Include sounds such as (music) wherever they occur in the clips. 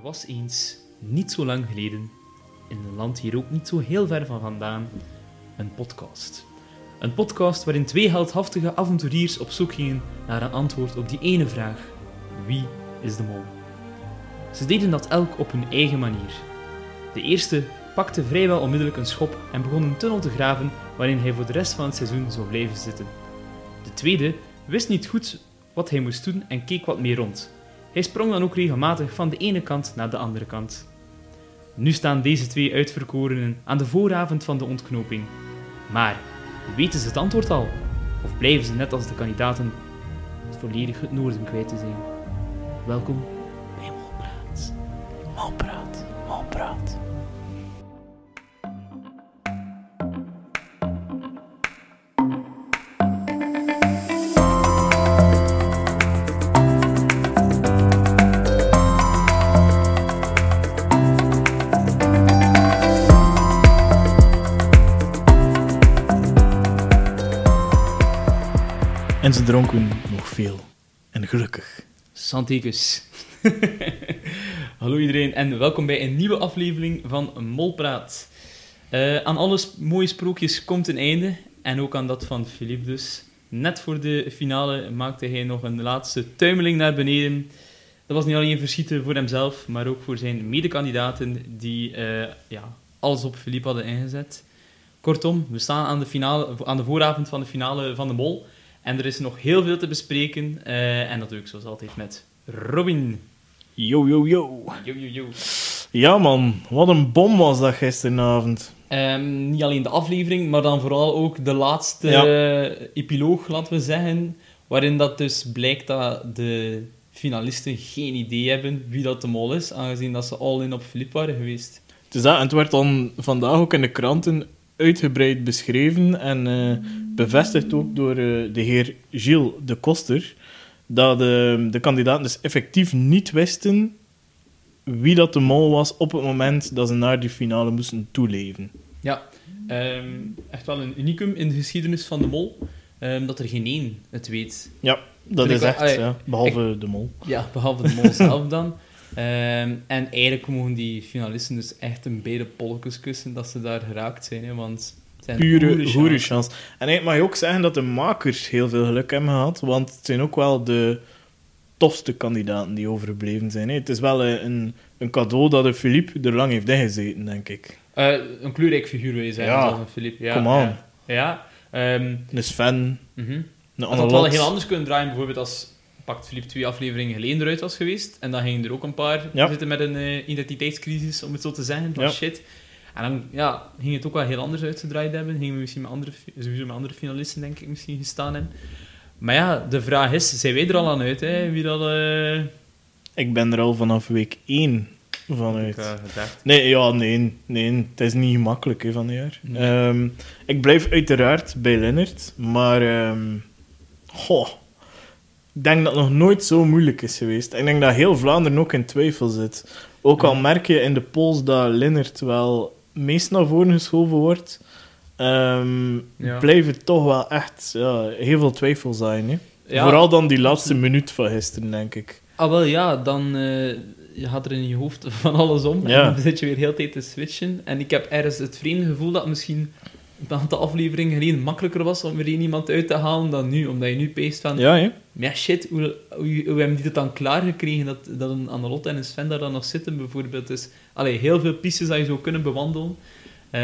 Er was eens, niet zo lang geleden, in een land hier ook niet zo heel ver van vandaan, een podcast. Een podcast waarin twee heldhaftige avonturiers op zoek gingen naar een antwoord op die ene vraag: wie is de mol? Ze deden dat elk op hun eigen manier. De eerste pakte vrijwel onmiddellijk een schop en begon een tunnel te graven waarin hij voor de rest van het seizoen zou blijven zitten. De tweede wist niet goed wat hij moest doen en keek wat meer rond. Hij sprong dan ook regelmatig van de ene kant naar de andere kant. Nu staan deze twee uitverkorenen aan de vooravond van de ontknoping. Maar weten ze het antwoord al? Of blijven ze net als de kandidaten volledig het noorden kwijt te zijn? Welkom En ze dronken nog veel. En gelukkig. Santikus. (laughs) Hallo iedereen en welkom bij een nieuwe aflevering van Molpraat. Eh, aan alle mooie sprookjes komt een einde en ook aan dat van Philippe dus. Net voor de finale maakte hij nog een laatste tuimeling naar beneden. Dat was niet alleen verschieten voor hemzelf, maar ook voor zijn medekandidaten die eh, ja, alles op Philippe hadden ingezet. Kortom, we staan aan de, finale, aan de vooravond van de finale van de Mol. En er is nog heel veel te bespreken. eh, en dat doe ik zoals altijd met Robin. Yo, yo, yo. Yo, yo, yo. Ja, man. Wat een bom was dat gisteravond. Ehm, niet alleen de aflevering, maar dan vooral ook de laatste Ja. eh, epiloog, laten we zeggen. Waarin dat dus blijkt dat de finalisten geen idee hebben wie dat de mol is, aangezien dat ze al in op Filip waren geweest. Dus dat, en het werd dan vandaag ook in de kranten uitgebreid beschreven en eh, bevestigd ook door eh, de heer Gilles de Koster, dat de, de kandidaten dus effectief niet wisten wie dat de mol was op het moment dat ze naar die finale moesten toeleven. Ja, ehm, echt wel een unicum in de geschiedenis van de mol, ehm, dat er geen één het weet. Ja, dat Vind is wel- echt, ja, behalve de mol. Ja, behalve de mol zelf dan. (laughs) Ehm, en eigenlijk mogen die finalisten dus echt een beide polletjes kussen dat ze daar geraakt zijn. Hè, want het zijn Pure chance. hoerenchance. En eigenlijk mag je ook zeggen dat de makers heel veel geluk hebben gehad, want het zijn ook wel de tofste kandidaten die overgebleven zijn. hè. Het is wel eh, een, een cadeau dat de Philippe er lang heeft ingezeten, denk ik. Eh, een kleurrijk figuur wil je zeggen, Ja. zoals een Filip. Ja, Come on. Ja, ja ehm, Een Sven, een Had dat Annelot. wel heel anders kunnen draaien, bijvoorbeeld als pakt Filip twee afleveringen geleden eruit was geweest. En dan gingen er ook een paar Ja. zitten met een eh, identiteitscrisis, om het zo te zeggen. Van Ja. shit. En dan ja, ging het ook wel heel anders uitgedraaid hebben. Gingen we misschien met andere, sowieso met andere finalisten, denk ik, misschien gestaan hebben. Maar ja, de vraag is, zijn wij er al aan uit, hè? Wie dat... eh Ik ben er al vanaf week 1 van uit. ik, eh. Nee, ja, nee, nee, het is niet gemakkelijk hè, van dit jaar. Nee. Ehm, ik blijf uiteraard bij Lennart, maar ehm, goh, ik denk dat het nog nooit zo moeilijk is geweest. Ik denk dat heel Vlaanderen ook in twijfel zit. Ook al merk je in de polls dat Lennart wel meest naar voren geschoven wordt, Ja. blijven toch wel echt ja, heel veel twijfel zijn. Hè? Ja. Vooral dan die laatste minuut van gisteren, denk ik. Ah, wel ja, dan eh, je gaat er in je hoofd (laughs) van alles om. En dan zit je weer heel de tijd te switchen. En ik heb ergens het vreemde gevoel dat misschien een aantal afleveringen geleden makkelijker was om er één iemand uit te halen dan nu. Omdat je nu peest van, Ja, hè? maar ja, shit, hoe, hoe, hoe hebben die het dan klaargekregen dat, dat een Annelotte en een Sven daar dan nog zitten, bijvoorbeeld. Dus, allee, heel veel pistes dat je zou kunnen bewandelen. Eh,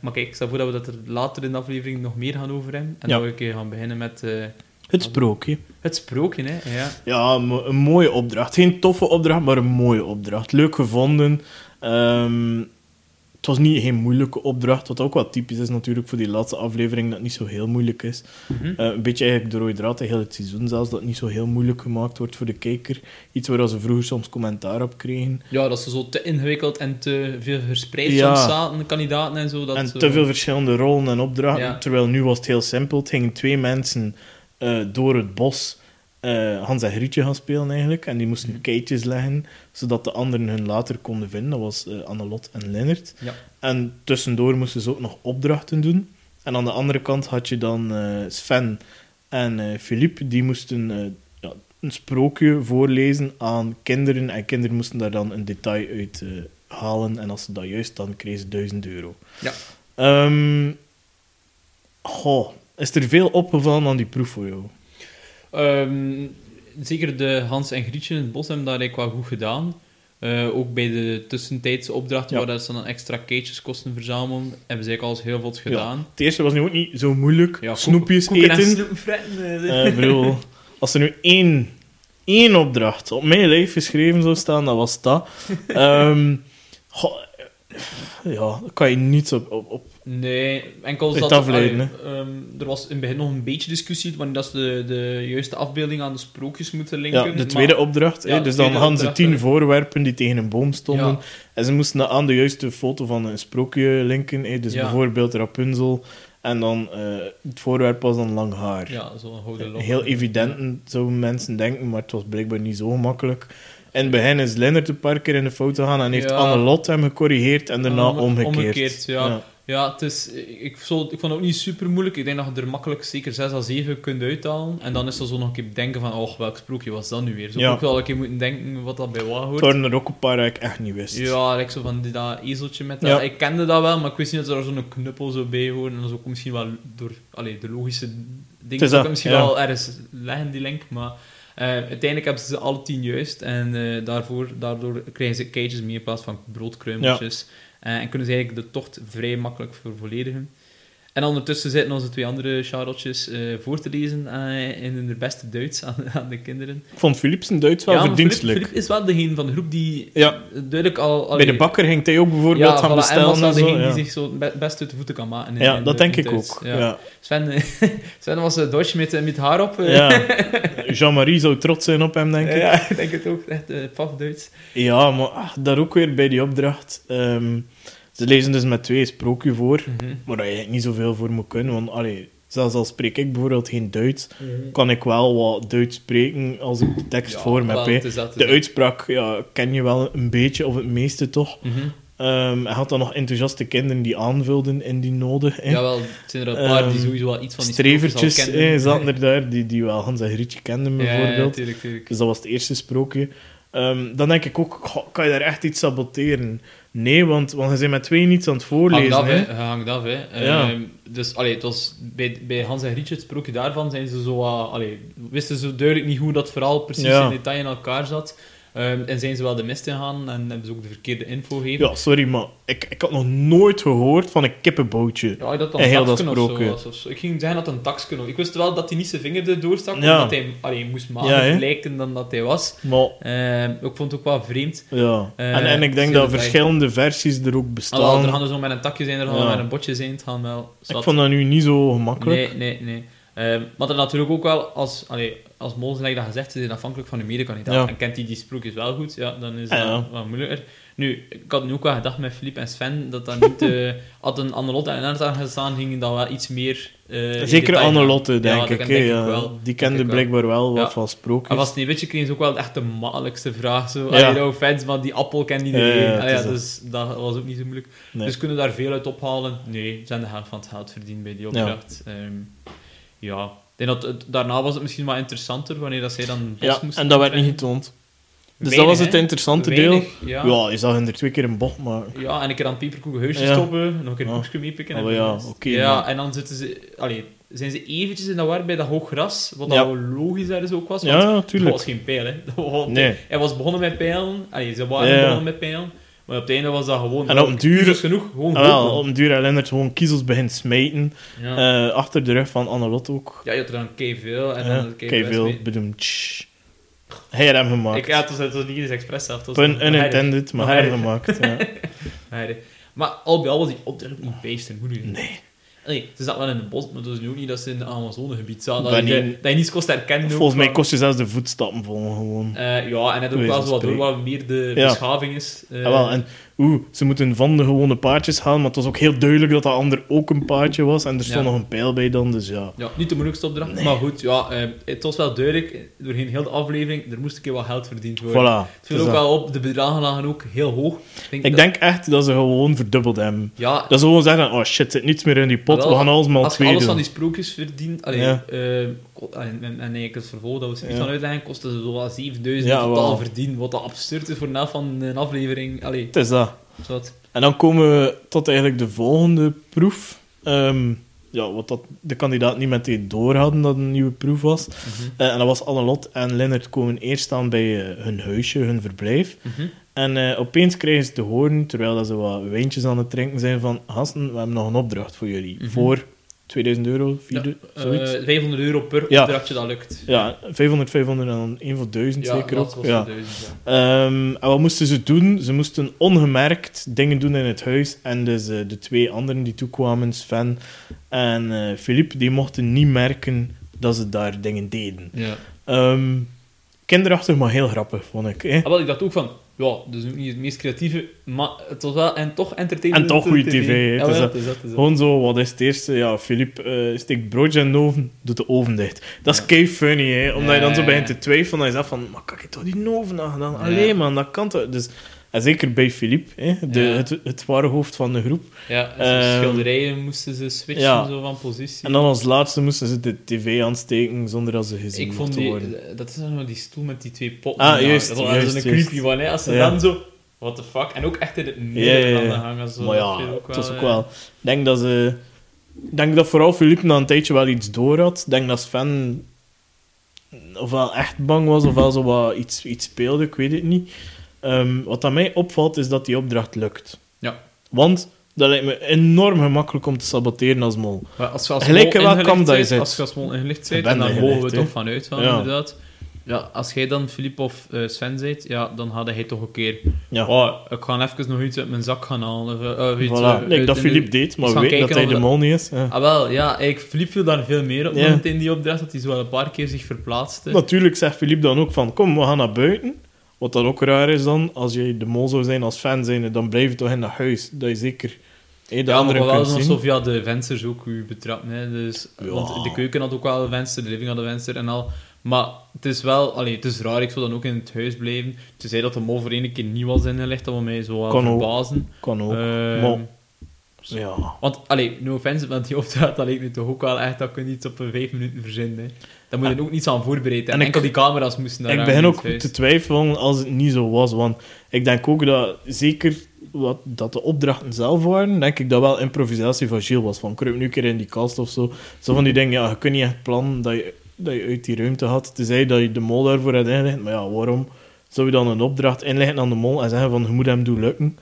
maar kijk, ik stel voor dat we dat er later in de aflevering nog meer gaan over hebben. En Ja. dat we een keer gaan beginnen met eh, Het sprookje. het sprookje, hè. Ja. Ja, een, mo- een mooie opdracht. Geen toffe opdracht, maar een mooie opdracht. Leuk gevonden. Ehm, het was niet geen moeilijke opdracht, wat ook wel typisch is natuurlijk voor die laatste aflevering, dat het niet zo heel moeilijk is. Mhm. Eh, een beetje eigenlijk de rode draad heel het seizoen zelfs, dat het niet zo heel moeilijk gemaakt wordt voor de kijker. Iets waar ze vroeger soms commentaar op kregen. Ja, dat ze zo te ingewikkeld en te veel verspreid Ja. soms zaten, de kandidaten en zo. Dat en zo- te veel verschillende rollen en opdrachten. Ja. Terwijl nu was het heel simpel. Het gingen twee mensen eh, door het bos eh, Hans en Grietje gaan spelen eigenlijk. En die moesten Mhm. keitjes leggen, zodat de anderen hun later konden vinden. Dat was eh Annelot en Lennart. Ja. En tussendoor moesten ze ook nog opdrachten doen. En aan de andere kant had je dan eh, Sven en Philippe. Die moesten ja, een sprookje voorlezen aan kinderen en kinderen moesten daar dan een detail uit halen en als ze dat juist dan kregen ze 1000 euro. Ja. Ehm, goh, is er veel opgevallen aan die proef voor jou? Ehm, zeker de Hans en Grietje in het bos hebben dat eigenlijk wel goed gedaan. Eh, ook bij de tussentijdse opdrachten, Ja. waar dat ze dan extra keetjes kosten verzamelen, hebben ze eigenlijk alles heel vlot gedaan. Ja, het eerste was nu ook niet zo moeilijk. Ja, Snoepjes eten. eh. Eh, ik bedoel, als er nu één, één opdracht op mijn lijf geschreven zou staan, dat was dat. (laughs) Ehm, goh, ja, daar kan je niets op, op, op Nee, enkel zat afleiden, ehm, er was in het begin nog een beetje discussie wanneer dat ze de, de juiste afbeelding aan de sprookjes moeten linken. Ja, de maar- tweede opdracht. Ja, hè, dus dan hadden ze tien hè. voorwerpen die tegen een boom stonden. Ja. En ze moesten dat aan de juiste foto van een sprookje linken. hè. Dus Ja. bijvoorbeeld Rapunzel. En dan eh, het voorwerp was dan lang haar. Ja, zo'n. Heel evident, zouden mensen denken, maar het was blijkbaar niet zo gemakkelijk. In het begin is Lennart een paar keer in de fout gegaan en heeft Ja. Anne-Lot hem gecorrigeerd en daarna Om- omgekeerd. omgekeerd, ja. Ja, het is, ik, zo, ik vond het ook niet super moeilijk. Ik denk dat je er makkelijk zeker 6 à 7 kunt uithalen. En dan is er zo nog een keer denken van, oh, welk sprookje was dat nu weer? Zo Ja. ook wel een keer moeten denken wat dat bij wat Het hoort. waren er ook een paar dat ik echt niet wist. Ja, like zo van die, dat ezeltje met dat. Ja. Ik kende dat wel, maar ik wist niet dat er zo'n knuppel zo bij hoorde. En dat is ook misschien wel door allee, de logische dingen. dat, ik misschien wel ergens leggen, die link. Maar eh, uiteindelijk hebben ze alle tien juist. En eh, daarvoor, daardoor krijgen ze keitjes mee in plaats van broodkruimeltjes. Eh, en kunnen ze eigenlijk de tocht vrij makkelijk vervolledigen. En ondertussen zitten onze twee andere Charlotjes eh, voor te lezen eh, in hun beste Duits aan, (laughs) aan de kinderen. Ik vond Philips een Duits wel ja, verdienstelijk. Filip is wel degene van de groep die Ja. duidelijk al... Bij de bakker ging hij ook bijvoorbeeld ja, gaan voilà, bestellen. was wel en zo, degene ja. die zich zo be- best uit de voeten kan maken. in- ja, in dat de- denk ik ook. Ja. Sven, eh, (laughs) Sven was uh, Duits met, eh, met haar op. eh. Ja. (laughs) Jean-Marie zou trots zijn op hem, denk ik. Ja, ik denk het ook. Echt uh, paf Duits. Ja, maar ah, daar ook weer bij die opdracht. ehm, ze lezen dus met twee sprookje voor, Mhm. waar je eigenlijk niet zoveel voor moet kunnen. Want allee, zelfs al spreek ik bijvoorbeeld geen Duits, kan ik wel wat Duits spreken als ik de tekst Ja, voor me heb. De uitspraak ja, ken je wel een beetje, of het meeste toch. Mhm. Ehm hij had dan nog enthousiaste kinderen die aanvulden in die noden. hè. Jawel, het zijn er een paar die Ehm, sowieso wel iets van die sprookjes al Strevertjes kenden. zaten er daar, die, die wel Hans en Grietje kenden Ja, ja, bijvoorbeeld. tuurlijk, tuurlijk. Dus dat was het eerste sprookje. Ehm, dan denk ik ook, goh, kan je daar echt iets saboteren? Nee, want, want je bent met twee niets aan het Hangt voorlezen. af, hè. hè. Hangt af, hè. Ja. Ehm, dus, allee, het was bij, bij Hans en Grietje, het sprookje daarvan, zijn ze zo. Allee, wisten ze duidelijk niet hoe dat verhaal precies Ja. in detail in elkaar zat. Ehm, en zijn ze wel de mist gegaan en hebben ze ook de verkeerde info gegeven. Ja, sorry, maar ik, ik had nog nooit gehoord van een kippenbootje. Ja, dat dan En heel dat of zo. Of zo. Ik ging zeggen dat een taksken was. Ik wist wel dat hij niet zijn vinger erdoor stak, Ja. omdat hij allee, moest maken Ja, lijken dan dat hij was. Maar, Ehm, ik vond het ook wel vreemd. ja. Eh, en, en ik denk dat verschillende versies er ook Alhoewel, bestaan. er gaan dus nog met een takje zijn, er gaan Ja. met een botje zijn. Het gaan wel ik vond dat nu niet zo gemakkelijk. Nee, nee, nee. Ehm maar dan natuurlijk ook wel, als, allee, als Mol, gelijk dat gezegd, ze zijn afhankelijk van de medekandidaat. Ja. En kent hij die sprookjes wel goed, ja, dan is dat ja. wat moeilijker. Nu, ik had nu ook wel gedacht met Filip en Sven, dat dat niet... eh (laughs) had een Annelotte en Lennart aan gestaan, gingen dat wel iets meer... in Zeker. Annelotte, Ja, denk dat ik. denk ik ja. wel. Die kende ik blijkbaar wel wat Ja. van sprookjes. En was het niet weet je, kregen ze ook wel echt de makkelijkste vraag. Zo. Ja. Allee, offense, maar die appel kent iedereen. Ja, ja, Allee, ja, dat. dus dat was ook niet zo moeilijk. Nee. Dus kunnen daar veel uit ophalen? Nee, ze hebben de helft van het geld verdiend bij die opdracht. Ja, ja. Ik denk dat het- daarna was het misschien wat interessanter, wanneer dat zij dan bos ja, moesten en dat werd niet getoond. Dus Weinig, dat was het interessante Weinig, deel. Ja. Ja, je zag er twee keer een bocht, maar... Ja, en een keer aan het peperkoeken huisje Ja. stoppen, nog een keer een koekje meepikken. Oh, en ja, oké, ja, en dan zitten ze... Allee, zijn ze eventjes in dat waar bij dat hoog gras, wat Ja. dat logisch ergens ook was. want Ja, Dat tuurlijk. was geen pijl, hè. (laughs) Dat was- Nee. Hij was begonnen met pijlen. Allee, ze waren begonnen met pijlen. Maar op het einde was dat gewoon... En op een duur- genoeg, gewoon Ah, wel, op een duur had Lennart gewoon kiezels begint smijten. Ja. eh, achter de rug van Annelot ook. ja, je had er dan veel. En Ja, dan kei kijk veel. mee. Bedoem, tsch. Hij had hem gemaakt. Ik, ja, het was, het was niet eens expres zelf. Pun unintended, maar hij had hem harder. gemaakt. Ja. (laughs) Maar al bij al was die opdracht niet bijster moeilijk. Nee. Allee, ze zaten wel in het bos, maar het was nu ook niet dat ze in het Amazonegebied zaten. Dat, je, niet- dat je niets kost herkennen. ook Volgens mij kost je zelfs de voetstappen volgen gewoon. Eh, ja, en het ook wel zo wat wat meer de Ja. beschaving is. Eh, Ah, wel, en oeh, ze moeten van de gewone paardjes gaan, maar het was ook heel duidelijk dat dat ander ook een paardje was. En er stond Ja. nog een pijl bij dan, dus ja. Ja, niet de moeilijkste opdracht, Nee. maar goed, ja, eh, het was wel duidelijk, doorheen heel de aflevering, er moest een keer wat geld verdiend worden. Voilà. Het viel Dus ook dat- wel op, de bedragen lagen ook heel hoog. Ik dat- denk echt dat ze gewoon verdubbeld hebben. Ja, Dat ze gewoon zeggen, oh shit, zit niets meer in die pot. Wel, we gaan alles maar Als je alles doen. van die sprookjes verdient... Allee, Ja. eh, ko- en, en, en eigenlijk het vervolg dat we Ja. gaan uitleggen, kostte ze zo wat 7000 Ja, totaal wel. verdienen. Wat dat absurd is voor na van een aflevering. Allee, Het is dat. En dan komen we tot eigenlijk de volgende proef. Ehm, ja, wat dat de kandidaat niet meteen door hadden dat een nieuwe proef was. Mhm. Eh, en dat was Annelot en Lennart komen eerst aan bij eh, hun huisje, hun verblijf. Mhm. En eh, opeens krijgen ze te horen, terwijl dat ze wat wijntjes aan het drinken zijn, van gasten, we hebben nog een opdracht voor jullie. Mhm. Voor 2000 euro, 4, Ja, zoiets. eh, 500 euro per Ja. opdrachtje, dat lukt. ja, 500, 500 en dan 1 voor 1000 Ja, zeker ook. Ja. 1000, ja. Ehm, en wat moesten ze doen? Ze moesten ongemerkt dingen doen in het huis. En dus eh, de twee anderen die toekwamen, Sven en eh Philippe, die mochten niet merken dat ze daar dingen deden. Ja. Ehm, kinderachtig, maar heel grappig, vond ik. Hè? Ah, wel, ik dacht ook van, ja, dus ook niet het meest creatieve, maar het was wel, en toch entertainment. En toch goede tv. Ja. Gewoon zo, wat is het eerste? Ja, Philippe eh, steekt broodje in de oven, doet de oven dicht. Dat is Ja. kei funny, hè? Omdat je dan zo begint te twijfelen. Dan je zegt van, maar kan ik toch die oven aan gedaan? Ja. Allee, man, dat kan toch? Dus, en zeker bij Philippe, hè? De, Ja. het, het ware hoofd van de groep. Ja, zo schilderijen moesten ze switchen ja. zo van positie. En dan als laatste moesten ze de tv aansteken zonder dat ze gezien ik vond die, worden. dat is dan die stoel met die twee potten. Ah, juist, Dat was juist. creepy one, hè. Als ze dan zo, what the fuck. En ook echt in het midden van de hangen. Zo, maar dat ja, ik ook ook wel... Ik denk dat ze... Ik denk dat vooral Philippe na een tijdje wel iets door had. Ik denk dat Sven ofwel echt bang was, ofwel zo wat iets, iets speelde, ik weet het niet. Ehm, wat aan mij opvalt, is dat die opdracht lukt. Ja. Want dat lijkt me enorm gemakkelijk om te saboteren als mol. Maar als je als Gelijk ingelicht kamp dat je bent- zit. Als je als mol ingelicht bent, bent en daar mogen we toch hè. van Ja. inderdaad. Ja, als jij dan Filip of eh, Sven bent, ja, dan had hij toch een keer... Ja. Oh, ik ga even nog iets uit mijn zak gaan halen. Eh, of iets, Voilà. eh, dat Philippe deed, maar gaan weet dat hij de mol niet is. Ja. Ah, wel, ja. Ik, Filip viel daar veel meer op Ja. dan in die opdracht, dat hij zo wel een paar keer zich verplaatste. Natuurlijk zegt Philippe dan ook van, kom, we gaan naar buiten. Wat dan ook raar is dan, als jij de mol zou zijn als fan zijn, dan blijf je toch in dat huis. Dat je zeker hè, de ja, anderen maar wel alsof via de vensters ook u betrapt. Hè. Dus, Ja. Want de keuken had ook wel een venster, de living had een venster en al. Maar het is wel, allee, het is raar, ik zou dan ook in het huis blijven. Tenzij dat de mol voor één keer niet was ingelicht, dat we mij zo wel Kan ook. verbazen. Kan ook. Maar, ja. Want, allee, no offense, want die opdracht, dat lijkt me toch ook wel echt dat je iets op een vijf minuten verzint. Hè. Daar moet je ook niets aan voorbereid hebben. En ik- Enkel die camera's moesten daar Ik begin in ook huis. te twijfelen als het niet zo was. Want ik denk ook dat, zeker wat, dat de opdrachten zelf waren, denk ik dat wel improvisatie van Gilles was. Van kruip nu een keer in die kast of zo. Zo van die dingen, ja, je kunt niet echt plannen dat je, dat je uit die ruimte had. Tenzij dat je de mol daarvoor had ingelegd. Maar ja, waarom zou je dan een opdracht inleggen aan de mol en zeggen van je moet hem doen lukken?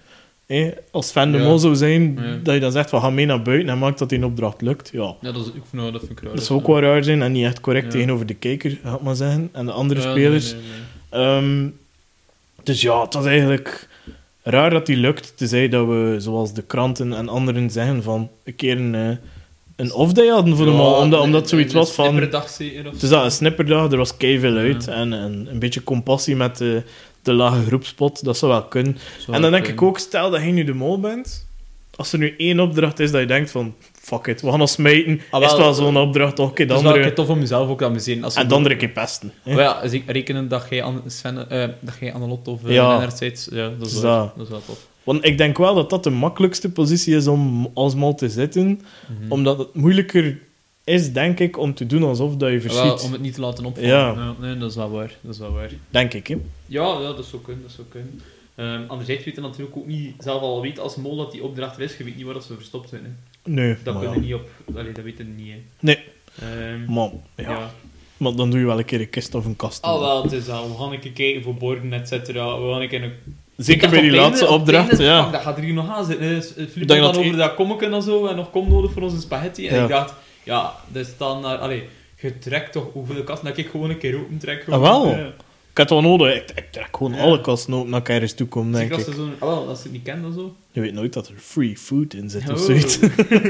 Als fan de Ja. mol zou zijn, Ja. dat je dan zegt van ga mee naar buiten en maakt dat die opdracht lukt. Ja. Ja, dat, is, ik, nou, dat vind ik raar. Dat zou ook wel raar zijn en niet echt correct Ja. tegenover de kijker, ga ik maar zeggen. En de andere spelers. nee, nee, nee. Ehm, dus ja, het was eigenlijk raar dat die lukt. Tenzij dat we, zoals de kranten en anderen zeggen, van een keer een, eh, een off-day hadden voor de mol. Omdat, omdat het zoiets was van... Het is dat, een snipperdag, er was keiveel uit. Ja. En, en een beetje compassie met de, de lage groepspot, dat zou wel kunnen. Zou en dan denk ik ook, stel dat je nu de mol bent. Als er nu één opdracht is dat je denkt van... Fuck it, we gaan ons smijten. Ah, wel, is het wel zo'n opdracht, toch een keer de Het is wel andere... tof om jezelf ook te amuseren. Als je En de andere keer pesten. hè. Maar ja, als ik rekenen dat jij aan Sven, eh, dat jij aan de lot of uh, Ja. Zit, ja, dat is, Dus wel, dat- is wel tof. Want ik denk wel dat dat de makkelijkste positie is om als mol te zitten. Mhm. Omdat het moeilijker is, denk ik, om te doen alsof dat je Wel, verschiet. om het niet te laten opvallen. Ja. nee, dat is wel waar. Dat is wel waar. Denk ik, hè. Ja, ja, dat zou kunnen. Dat zou kunnen. Ehm, anderzijds weet je natuurlijk ook niet, zelf al weet als mol dat die opdracht er is, je weet niet waar dat ze verstopt zijn. Hè. Nee, Dat maar kun ja. je niet op... Allee, dat weet je niet. Hè. Nee. Ehm, Maar, ja. ja. maar dan doe je wel een keer een kist of een kast. Ah, wel, het is dat. We gaan een keer kijken voor borden, et cetera. We gaan een keer een Zeker bij die op laatste einde- op opdracht, einde, ja. fuck, dat gaat er hier nog aan zitten. hè. Dat dan over e- dat kommeken en zo, en nog kom nodig voor onze spaghetti. En Ja. ik dacht, ja, dus dan naar... Allee, je trekt toch hoeveel kasten dat ik gewoon een keer open trek. Ah, wel? Ja. Ik had het wel nodig. Ik, ik trek gewoon alle kasten open naar ik ergens toe kom, denk ik. ze zo'n... Ah, wel, als ze het niet kennen of zo. Je weet nooit dat er free food in zit of Oh. zoiets.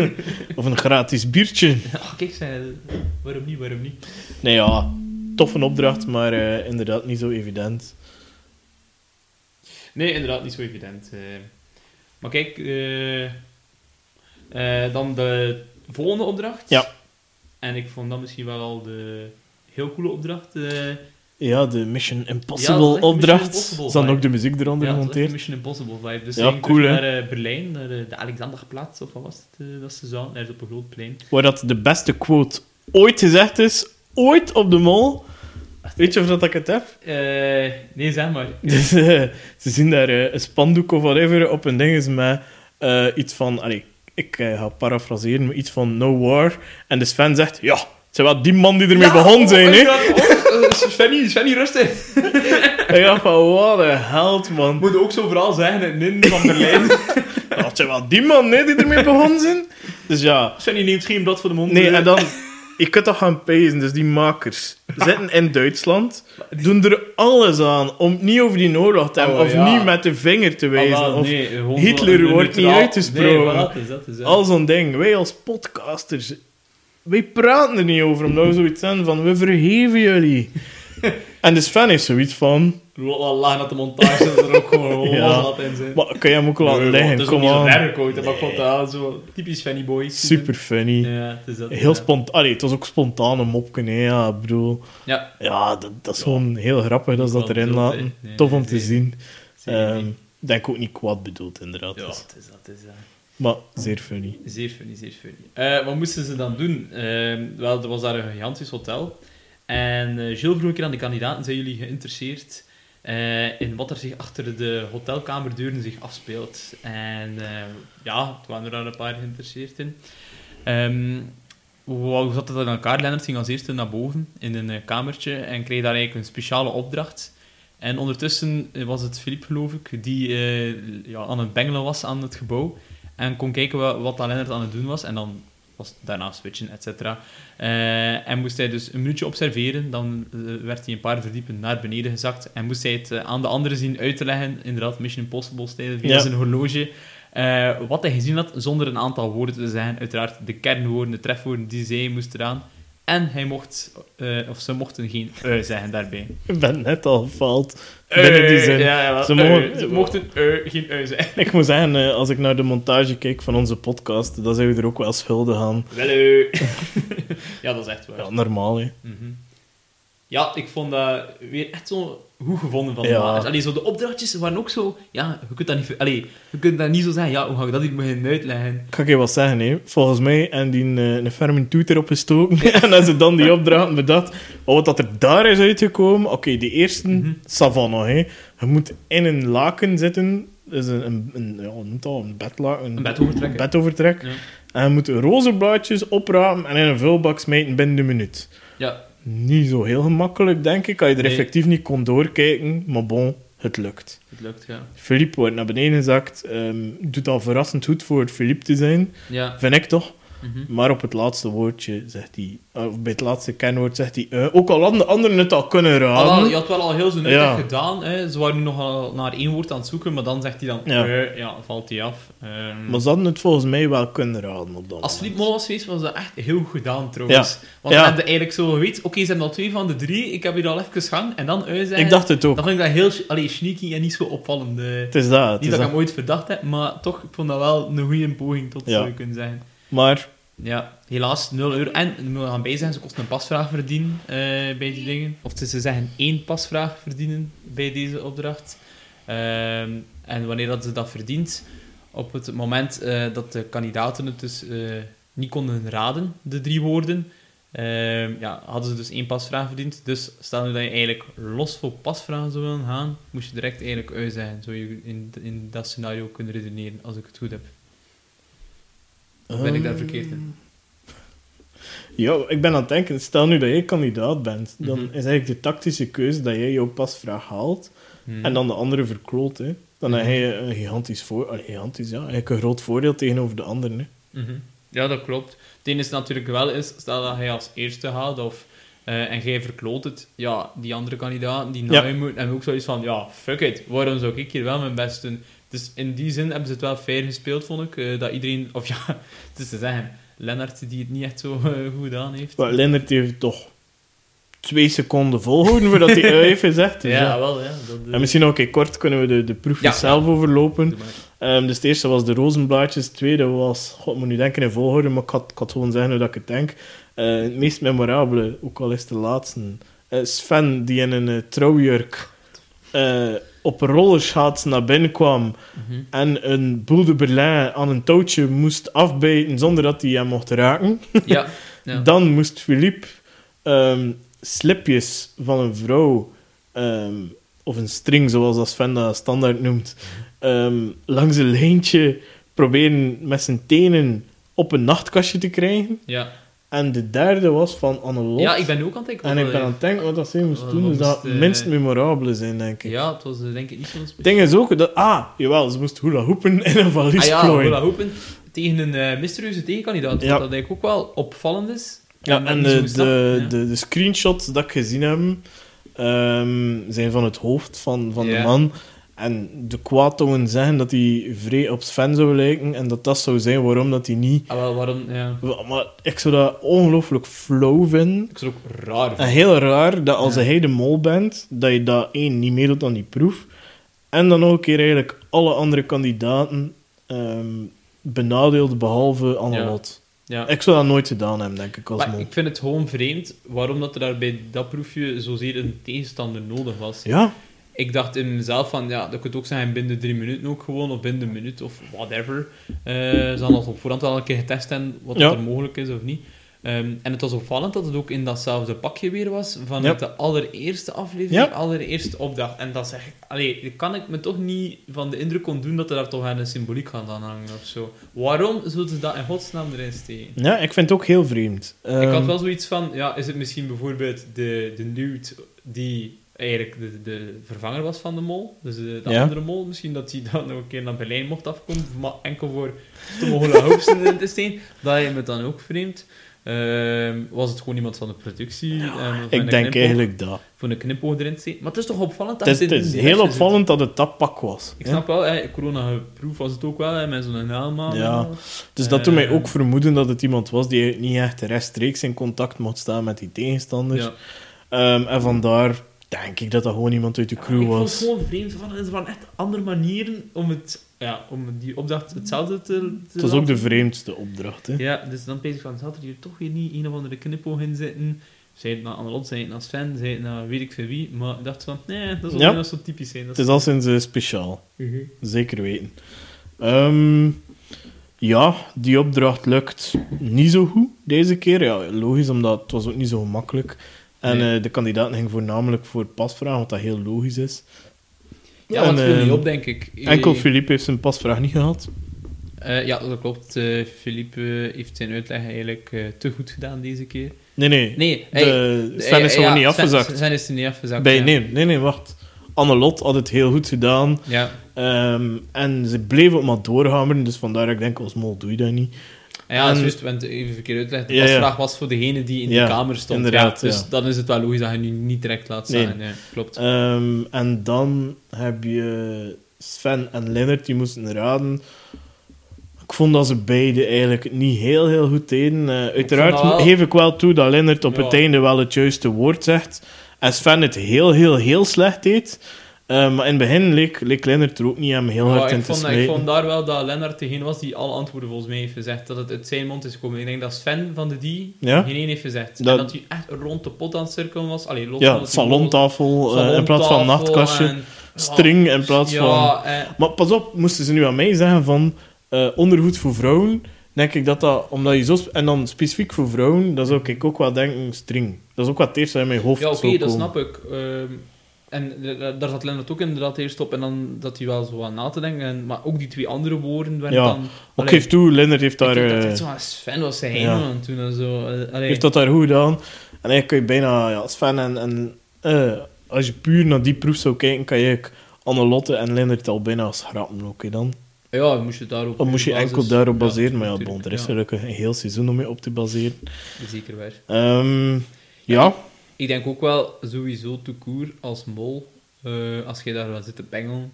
(laughs) of een gratis biertje. Ja, kijk, zei, waarom niet, waarom niet? Nee, ja. Toffe opdracht, maar eh, inderdaad niet zo evident. Nee, inderdaad, niet zo evident. eh. maar kijk, eh, eh, dan de volgende opdracht. Ja. En ik vond dat misschien wel al de heel coole opdracht. eh, Ja, de Mission Impossible Mission opdracht. Impossible Is dan ook de muziek eronder Ja, gemonteerd? Mission Impossible vibe. Dus Ja, cool, naar eh, Berlijn, naar eh, de Alexanderplaats, of wat was het dat ze zaten? Ergens op een groot plein. Waar dat de beste quote ooit gezegd is, ooit op de mol. Weet je of dat ik het heb? Nee, zeg maar. (laughs) Dus, ze zien daar een spandoek of whatever op een ding is met iets van... Allee, ik eh, ga parafraseren, maar iets van no war. En de Sven zegt, ja, het zijn wel die man die ermee Ja, begonnen oh, zijn, hè. ja, oh, eh, Svenny, Svenny, rustig. (laughs) Ik dacht van, wat een held, man. Moet ook zo vooral zeggen, het nin van Berlijn. (laughs) Het zijn wel die man hè, die ermee begonnen zijn. Dus ja, Svenny neemt geen blad voor de mond. nee, en dan... Je kunt toch gaan pezen, dus die makers zitten in Duitsland, doen er alles aan om niet over die oorlog te hebben, Oh, of ja. niet met de vinger te Ah, wijzen. wel, of nee, Hitler wordt niet uitgesproken. Nee, is dat, is dat. Al zo'n ding. Wij als podcasters, wij praten er niet over, omdat we zoiets zijn van, we vergeven jullie. (laughs) en de Sven heeft zoiets van, Wel laag dat de montage er ook gewoon (laughs) Ja. laat in zijn. maar kan je hem ook laten Nee, liggen? Het is niet zo erg ooit, maar ik vond dat wel zo typisch Fanny Boy. Super funny. Ja, het is dat. Heel ja. spontaan. Allee, het was ook spontane mopken, hè. Ja, ik bedoel... Ja, Ja, dat, dat is gewoon heel grappig dat ze dat erin bedoeld, laten. Nee, Tof om nee, te zien. Ehm, niet. denk ook niet kwaad bedoeld, inderdaad. Ja, Dus- het is dat, het is dat. Maar zeer funny. Zeer funny, zeer funny. Eh, wat moesten ze dan doen? Ehm, wel, er was daar een gigantisch hotel. En eh Gilles vroeg een keer aan de kandidaten, zijn jullie geïnteresseerd eh, in wat er zich achter de hotelkamerdeuren zich afspeelt? En eh, ja, het waren er al een paar geïnteresseerd in. Ehm, hoe zat het in elkaar? Lennart ging als eerste naar boven in een eh, kamertje en kreeg daar eigenlijk een speciale opdracht. En ondertussen was het Philippe, geloof ik, die ja, aan het bengelen was aan het gebouw. En kon kijken wat, wat dat Lennart aan het doen was. En dan was daarna switchen, et cetera. Eh, en moest hij dus een minuutje observeren. Dan eh, werd hij een paar verdiepen naar beneden gezakt. En moest hij het eh, aan de anderen zien uit te leggen. Inderdaad, Mission Impossible-stijl via Ja. zijn horloge. wat hij gezien had, zonder een aantal woorden te zeggen. Uiteraard de kernwoorden, de trefwoorden die zij moest eraan. En hij mocht, eh, of ze mochten geen ui zeggen daarbij. Ik ben net al gefaald binnen die zin. Ja, ja, Ze ui. mogen- ze mochten geen ui zeggen. Ik moet zeggen, eh, als ik naar de montage kijk van onze podcast, dan zijn we er ook wel schuldig aan. Wel ui. (laughs) ja, dat is echt waar. Ja, normaal, hè. Mhm. Ja, ik vond dat weer echt zo goed gevonden van de Ja. makers. Allee, zo de opdrachtjes waren ook zo... Ja, je kunt dat niet... Allee, je kunt dat niet zo zeggen, ja, hoe ga ik dat hier beginnen uitleggen? Ik ga je wat zeggen, hè. Volgens mij en die een, een ferme toet erop gestoken. (laughs) en als ze dan die opdrachten bedacht. Maar wat dat er daar is uitgekomen... Oké, die eerste, savannah, hè. Je moet in een laken zitten. Dus een, een, een, ja, noemt dat? Een bedlaken. Een bedovertrek. Ja. En je moet rozenblaadjes oprapen en in een vulbak smijten binnen de minuut. Ja, Niet zo heel gemakkelijk, denk ik. Als je er Nee. effectief niet kon doorkijken. Maar bon, het lukt. het lukt, ja. Philippe wordt naar beneden gezakt. ehm, doet al verrassend goed voor Philippe te zijn. Ja. Vind ik toch? Mhm. Maar op het laatste woordje zegt hij... Of bij het laatste kenwoord zegt hij... eh, ook al hadden de anderen het al kunnen raden... wel, je had wel al heel zijn uitleg Ja. gedaan. Hè. Ze waren nogal naar één woord aan het zoeken, maar dan zegt hij dan... Ja. Ja, ja valt hij af. Ehm, Maar ze hadden het volgens mij wel kunnen raden op dat Als moment. Philippe Mol was geweest, was dat echt heel goed gedaan, trouwens. Want dan je eigenlijk zo geweten, oké, ze hebben al twee van de drie, ik heb hier al even gang, en dan uit Ik dacht het ook. Dan vind ik dat heel allee, sneaky en niet zo opvallend. eh. Het is dat. Het niet is dat ik dat. hem ooit verdacht heb, maar toch, ik vond dat wel een goede poging tot je kunnen zeggen. Maar Ja, helaas 0 euro. En, we moeten gaan bij zijn, ze kosten een pasvraag verdienen eh, bij die dingen. Of ze zeggen één pasvraag verdienen bij deze opdracht. Ehm, en wanneer dat ze dat verdient, op het moment eh, dat de kandidaten het dus eh, niet konden raden, de drie woorden, ehm, ja, hadden ze dus één pasvraag verdiend. Dus stel nu dat je eigenlijk los voor pasvragen zou willen gaan, moest je direct eigenlijk uitzeggen. Zou je in, in dat scenario kunnen redeneren, als ik het goed heb. Ben ik daar Ehm, verkeerd in? Ja, ik ben aan het denken, stel nu dat jij kandidaat bent, dan Mhm. is eigenlijk de tactische keuze dat jij jouw pasvraag haalt Hmm. en dan de andere verkloot. Hè. Dan Mhm. heb je een gigantisch voor, allee, gigantisch, ja, eigenlijk een groot voordeel tegenover de anderen. Hè. Mhm. Ja, dat klopt. Het enige is natuurlijk wel is, stel dat hij als eerste gaat of, eh, en jij verkloot het, ja, die andere kandidaten die na Ja. je moeten, hebben ook zoiets van, ja, fuck it, waarom zou ik hier wel mijn best doen? Dus in die zin hebben ze het wel fair gespeeld, vond ik, eh, dat iedereen, of ja, (laughs) het is te zeggen, Lennart die het niet echt zo eh, goed gedaan heeft. Maar Lennart heeft toch twee seconden volhouden voordat hij ui heeft gezegd. Dus (laughs) ja, ja. wel, ja. Dat, eh, En misschien ook kort kunnen we de, de proefjes Ja. zelf overlopen. Ehm, dus het eerste was de rozenblaadjes. Het tweede was, god, moet nu denken in volgorde, maar ik had, ik had gewoon zeggen hoe dat ik het denk. Eh, het meest memorabele, ook al is de laatste, eh, Sven, die in een eh, trouwjurk eh, op rollerschaats naar binnen kwam Mhm. en een boel de Berlin aan een touwtje moest afbijten zonder dat hij hem mocht raken. (laughs) Ja. ja. Dan moest Philippe ehm, slipjes van een vrouw, ehm, of een string zoals dat Sven dat standaard noemt, ehm, langs een lijntje proberen met zijn tenen op een nachtkastje te krijgen. ja. En de derde was van Annelot. ja, ik ben ook aan het denken. En wat ik ben aan het denken wat dat zij moest Wat- doen, wat dus dat het minst memorabele zijn, denk ik. Ja, het was eh, denk ik niet zo'n Het ding is ook dat... Ah, jawel, ze moest hula hoepen in een valies Ah ja, plooien. hula hoepen tegen een eh, mysterieuze tegenkandidaat. Ja. Wat dat denk ik ook wel opvallend is. Ja, en de, de, ja. de, de screenshots dat ik gezien heb, ehm, zijn van het hoofd van, van de man. En de kwaadtongen zeggen dat hij vrij op Sven zou lijken en dat dat zou zijn waarom dat hij niet... Ah, wel, waarom? Ja. Maar ik zou dat ongelooflijk flauw vinden. Ik zou het ook raar En vinden. heel raar dat als Ja. hij de mol bent, dat je dat één niet meedoet aan die proef. En dan nog een keer eigenlijk alle andere kandidaten ehm, benadeelt, behalve Annelot. Ja. Ik zou dat nooit gedaan hebben, denk ik, als Maar mol. ik vind het gewoon vreemd waarom dat er daar bij dat proefje zozeer een tegenstander nodig was. Ja, Ik dacht in mezelf van, ja, dat kunt ook zijn binnen drie minuten ook gewoon, of binnen een minuut, of whatever. Eh ze hadden al op voorhand wel een keer getest en wat Ja. er mogelijk is of niet. Ehm, en het was opvallend dat het ook in datzelfde pakje weer was, vanuit Ja. de allereerste aflevering, Ja. de allereerste opdracht. En dat zeg ik, allee, kan ik me toch niet van de indruk ontdoen dat er daar toch een symboliek aan hangen of zo. Waarom zouden ze dat in godsnaam erin steken? ja, ik vind het ook heel vreemd. Ik had Ehm, wel zoiets van, ja, is het misschien bijvoorbeeld de, de nude die eigenlijk de, de vervanger was van de mol, dus de, de Ja. andere mol, misschien dat hij dan nog een keer naar Berlijn mocht afkomen, maar enkel voor te mogen hoopsen in te steken, dat je me dan ook vreemd. Ehm, was het gewoon iemand van de productie? ehm, voor een ik denk knipoog- eigenlijk dat. Voor een knipoog erin te steken. Maar het is toch opvallend dat Het is, is heel zit. opvallend dat het dat pak was. Ik hè. snap wel, hè, corona-proof was het ook wel, hè, met zo'n helm aan. Ja. Dus dat doet mij Eh, ook vermoeden dat het iemand was die niet echt rechtstreeks in contact mocht staan met die tegenstanders. Ja. Ehm, en vandaar denk ik dat dat gewoon iemand uit de crew ik vond was. het gewoon vreemd. Van, er waren echt andere manieren om, het, ja, om die opdracht hetzelfde te, te Het was ook de vreemdste opdracht. Hè. Ja, dus dan ik van, zat er hier toch weer niet een of andere knipoog in zitten? Zij het naar Annelot, zij het naar Sven, zij het naar weet ik veel wie. Maar ik dacht van, nee, dat zal Ja. wel zo typisch zijn. Dat Het is al sinds eh, speciaal. Mhm. Zeker weten. Ehm, ja, die opdracht lukt niet zo goed deze keer. Ja, logisch, omdat het was ook niet zo gemakkelijk. En Nee. eh, de kandidaten gingen voornamelijk voor pasvragen, wat dat heel logisch is. Ja, En, het viel niet ehm, op, denk ik. Enkel Eh, Philippe heeft zijn pasvraag niet gehad. eh, ja, dat klopt. Eh Philippe eh, heeft zijn uitleg eigenlijk eh, te goed gedaan deze keer. Nee, nee. Nee, de, Sven is gewoon ja, niet afgezakt. Sven is er niet afgezakt. Bij, ja. nee, nee, nee, wacht. Annelot had het heel goed gedaan. Ja. Ehm, en ze bleef ook maar doorhameren, dus vandaar dat ik denk, als mol doe je dat niet. Ja, En- juist, want even verkeerd uitleggen. De Ja, ja. pasvraag was voor degene die in de kamer stond. inderdaad, ja, dus dan is het wel logisch dat je nu niet direct laat staan. Ja, klopt. Ehm, en dan heb je Sven en Lennart, die moesten raden. Ik vond dat ze beide eigenlijk niet heel, heel goed deden. Eh, uiteraard wel- geef ik wel toe dat Lennart op het einde wel het juiste woord zegt. En Sven het heel, heel, heel slecht deed. Eh, maar in het begin leek, leek Lennart er ook niet aan heel Ja, hard in ik, te vond, ik vond daar wel dat Lennart degene was die alle antwoorden volgens mij heeft gezegd. Dat het uit zijn mond is gekomen. Ik denk dat Sven van de die Ja? geen één heeft gezegd. Dat- En dat hij echt rond de pot aan het cirkelen was. Allee, los Ja, dat salontafel eh, in plaats van nachtkastje. en- String in plaats van... Eh, Maar pas op, moesten ze nu aan mij zeggen van eh, ondergoed voor vrouwen, denk ik dat dat, omdat je zo... En dan specifiek voor vrouwen, dan zou ik ook wel denken string. Dat is ook wat het eerste dat in mijn hoofd Ja, oké, dat snap ik. Ehm, en eh, da- daar zat Lennart ook inderdaad eerst op. En dan dat hij wel zo aan na te denken. En, maar ook die twee andere woorden werden Ja, dan... Ik Allee, geef toe, Lennart heeft ik daar, denk dat eh, het zo aan Sven was zijn ja. man, toen en zo. eh, allee. heeft dat daar goed gedaan. En eigenlijk kun je bijna, ja, fan en... en eh, als je puur naar die proef zou kijken, kan je Annelotte en Lennart al bijna schrappen ook, dan. Ja, moest je daarop... Of moest je basis- enkel daarop ja, baseren, maar ja, bon, er is gelukkig een heel seizoen om je op te baseren. Zeker waar. Ehm, ja, Ik denk ook wel, sowieso, te koer als mol, eh, als je daar wel zit te bengelen,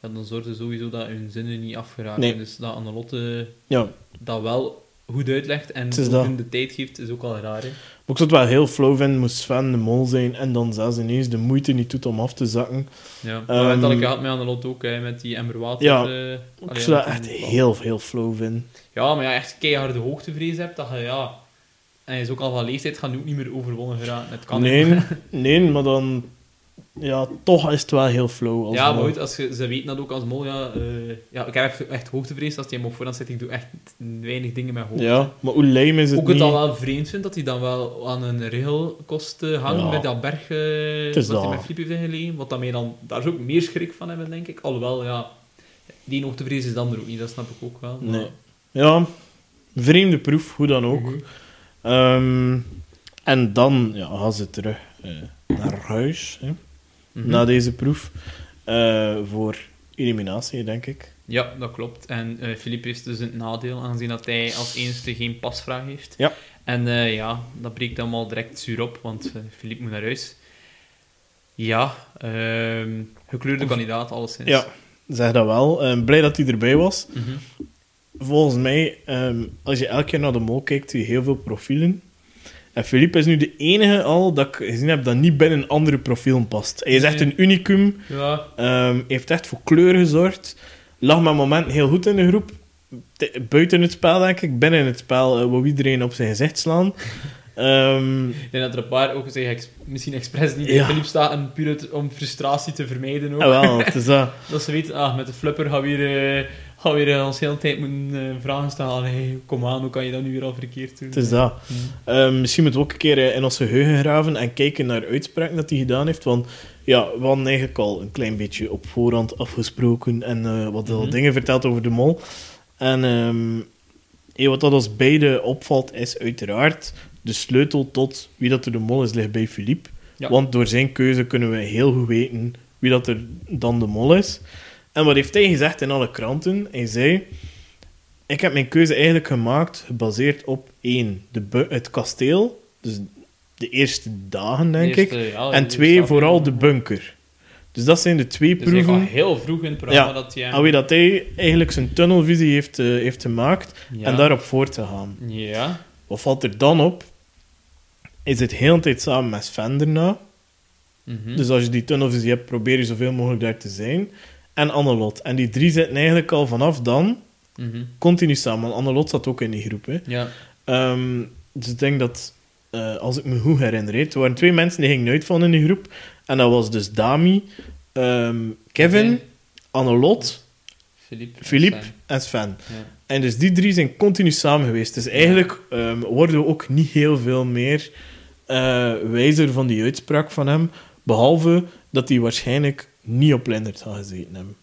dan zorg je sowieso dat hun zinnen niet afgeraken. Nee. Dus dat Annelotte ja, dat wel goed uitlegt en hun de tijd geeft, is ook al raar. Hè? Maar ik zou het wel heel flauw vinden, moest Sven de mol zijn en dan zelfs ineens de moeite niet doet om af te zakken. Ja. Ehm, Maar dat ik gehad met Annelotte ook, hè, met die emmer water. Ja, eh, Ik zou dat echt heel, heel flauw vinden. Ja, maar ja, echt keiharde hoogtevrees hebt, dat je, ja... En hij is ook al van leeftijd, gaat nu ook niet meer overwonnen geraken. Het kan Nee, niet. (laughs) nee, maar dan... Ja, toch is het wel heel flow. Als Ja, maar goed, als je, ze weten dat ook als mol. Ja, eh, ja, ik heb echt, hoogtevrees als hij hem op voorhand zit. Ik doe echt weinig dingen met hoogte. Ja, maar hoe lijm is het ook het niet? dan wel vreemd vind dat hij dan wel aan een regelkost eh, hangen Ja. bij dat berg eh, Het is wat hij dat. met Filip heeft ingelegen. Wat dat mij dan, daar zou ik meer schrik van hebben, denk ik. Alhoewel, ja, die hoogtevrees is dan er ook niet, dat snap ik ook wel. maar- Nee. Ja, vreemde proef, hoe dan ook. Mhm. Ehm, en dan ja, gaan ze terug eh, naar huis, hè, Mhm. na deze proef, eh, voor eliminatie, denk ik. Ja, dat klopt. En eh Filip heeft dus een nadeel, aangezien dat hij als enige geen pasvraag heeft. Ja. En eh, ja, dat breekt allemaal direct zuur op, want eh Filip moet naar huis. Ja, ehm, gekleurde kandidaat, alleszins. Ja, zeg dat wel. Blij dat hij erbij was. Mhm. Volgens mij, ehm, als je elke keer naar de mol kijkt, zie je heel veel profielen. En Philippe is nu de enige al dat ik gezien heb dat niet binnen andere profielen past. Hij is echt een unicum. Ja, Ehm, heeft echt voor kleur gezorgd. Lag met momenten heel goed in de groep. Buiten het spel, denk ik. Binnen het spel uh, wou iedereen op zijn gezicht slaan. Ehm, ik denk dat er een paar ook zeggen, ex- misschien expres niet Ja. Filip staan, en puur om frustratie te vermijden ook. ah, wel, het is dat. (laughs) Dat ze weten, ah, met de flipper gaan we weer, eh, gaan we weer ons de hele tijd moeten eh, vragen stellen. Hey, kom aan, hoe kan je dat nu weer al verkeerd doen? Het is dat. Ehm, misschien moeten we ook een keer eh, in ons geheugen graven en kijken naar uitspraken dat hij gedaan heeft. Want ja, we hadden eigenlijk al een klein beetje op voorhand afgesproken en eh, wat al Mhm. dingen verteld over de mol. En ehm, hey, wat dat ons beide opvalt, is uiteraard de sleutel tot wie dat er de mol is, ligt bij Philippe. Ja. Want door zijn keuze kunnen we heel goed weten wie dat er dan de mol is. En wat heeft hij gezegd in alle kranten? Hij zei... Ik heb mijn keuze eigenlijk gemaakt gebaseerd op één, de het kasteel, dus de eerste dagen, denk De ik. ja, En twee, vooral de bunker. Dus dat zijn de twee Dus proeven. al heel vroeg in het programma Ja. dat hij... Dat hij eigenlijk zijn tunnelvisie heeft, eh, heeft gemaakt Ja. en daarop voor te gaan. Ja. Wat valt er dan op? Hij zit heel tijd samen met Sven daarna. Mhm. Dus als je die tunnelvisie hebt, probeer je zoveel mogelijk daar te zijn. En Annelot. En die drie zitten eigenlijk al vanaf dan Mhm. continu samen. Want Annelot zat ook in die groep. Hè. Ja. Ehm, dus ik denk dat, eh, als ik me goed herinner, er waren twee mensen die gingen uitvallen in die groep. En dat was dus Dami, ehm, Kevin, Kevin. Annelot, Philippe. en Philippe Sven. en Sven. Ja. En dus die drie zijn continu samen geweest. Dus eigenlijk ehm, worden we ook niet heel veel meer eh, wijzer van die uitspraak van hem. Behalve dat hij waarschijnlijk niet op Lennart gaat gezeten hebben.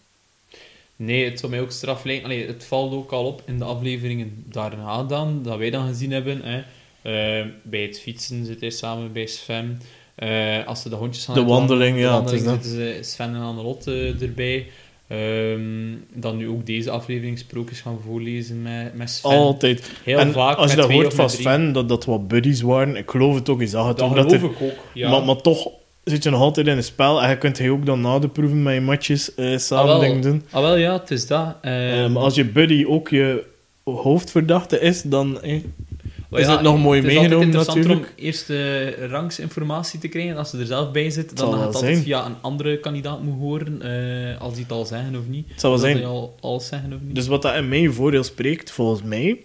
Nee, het zou mij ook straf lijken. Allee, het valt ook al op in de afleveringen daarna dan, dat wij dan gezien hebben. Hè. Eh, bij het fietsen zit hij samen bij Sven. Eh, als ze de hondjes gaan De wandeling, de ja, wandeling is zitten ze Sven en Annelotte erbij. Ehm, dan nu ook deze aflevering sprookjes gaan voorlezen met, met Sven. Altijd. Heel en vaak als je dat hoort van. Sven, dat dat wat buddies waren, ik geloof het ook, je zag het Dat ook. Dat geloof er, ik ook, ja. maar, maar toch zit je nog altijd in een spel en je kunt hij ook dan na de proeven met je matches eh, samen Ah, dingen doen. Ah, wel ja, het is dat. Eh, Ehm, maar als je buddy ook je hoofdverdachte is, dan... eh, is ja, het nog mooi het is meegenomen, altijd interessanter natuurlijk. om eerst eh, rangsinformatie te krijgen. Als ze er zelf bij zit, dan gaat het altijd zijn. via een andere kandidaat moet horen. eh, als die het al zeggen of niet. Het zal wel Dat zijn. al zeggen of niet. Dus wat dat in mijn voordeel spreekt, volgens mij,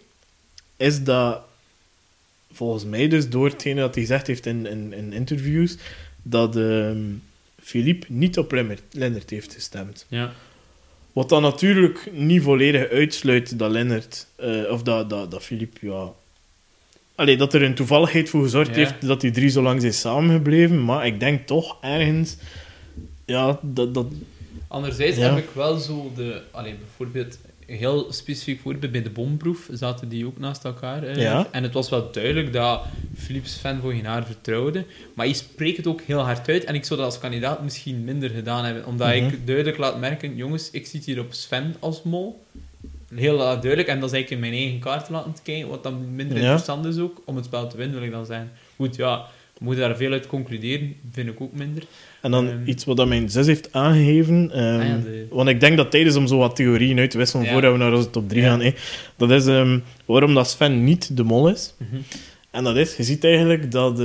is dat volgens mij dus door hetgene dat hij gezegd heeft in, in, in interviews, dat ehm Philippe niet op Lennart heeft gestemd. Ja. Wat dan natuurlijk niet volledig uitsluit dat Lennart, eh, of dat, dat, dat Philippe, ja... Allee, dat er een toevalligheid voor gezorgd Ja. heeft dat die drie zo lang zijn samengebleven, maar ik denk toch ergens, ja, dat... dat Anderzijds Ja. heb ik wel zo de... Allee, bijvoorbeeld, heel specifiek voorbeeld bij de bomproef zaten die ook naast elkaar. eh, Ja. En het was wel duidelijk dat Philips fan voor haar vertrouwde. Maar hij spreekt het ook heel hard uit. En ik zou dat als kandidaat misschien minder gedaan hebben. Omdat Mhm. ik duidelijk laat merken, jongens, ik zit hier op Sven als mol. Heel duidelijk. En dat is eigenlijk in mijn eigen kaart laten kijken. Wat dan minder Ja. interessant is ook. Om het spel te winnen, wil ik dan zeggen. Goed, ja, we moeten daar veel uit concluderen. Vind ik ook minder. En dan Ehm. iets wat mijn zus heeft aangegeven. ehm, Ah ja, de- Want ik denk dat tijdens om zo wat theorieën uit te wisselen Ja. voordat we naar onze top 3 Ja. gaan. dat is ehm, waarom dat Sven niet de mol is. Mhm. En dat is, je ziet eigenlijk dat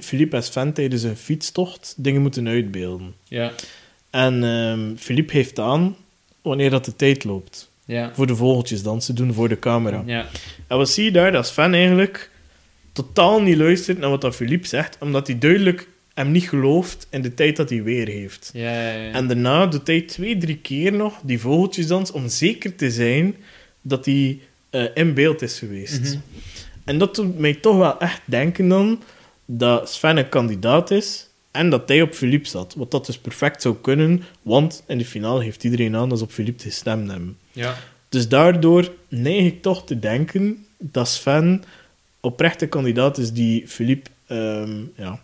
Philippe en Sven tijdens een fietstocht dingen moeten uitbeelden. Ja, En Philippe heeft aan wanneer dat de tijd loopt. ja. Voor de vogeltjes dansen doen voor de camera. Ja, En wat zie je daar? Dat Sven eigenlijk totaal niet luistert naar wat dat Philippe zegt, omdat hij duidelijk hem niet gelooft in de tijd dat hij weer heeft. Ja, ja, ja. En daarna doet hij twee, drie keer nog die vogeltjesdans om zeker te zijn dat hij eh, in beeld is geweest. Mhm. En dat doet mij toch wel echt denken dan dat Sven een kandidaat is en dat hij op Philippe zat. Wat dat dus perfect zou kunnen, want in de finale heeft iedereen aan dat ze op Philippe gestemd hebben. ja. Dus daardoor neig ik toch te denken dat Sven oprecht een kandidaat is die Philippe ehm, ja,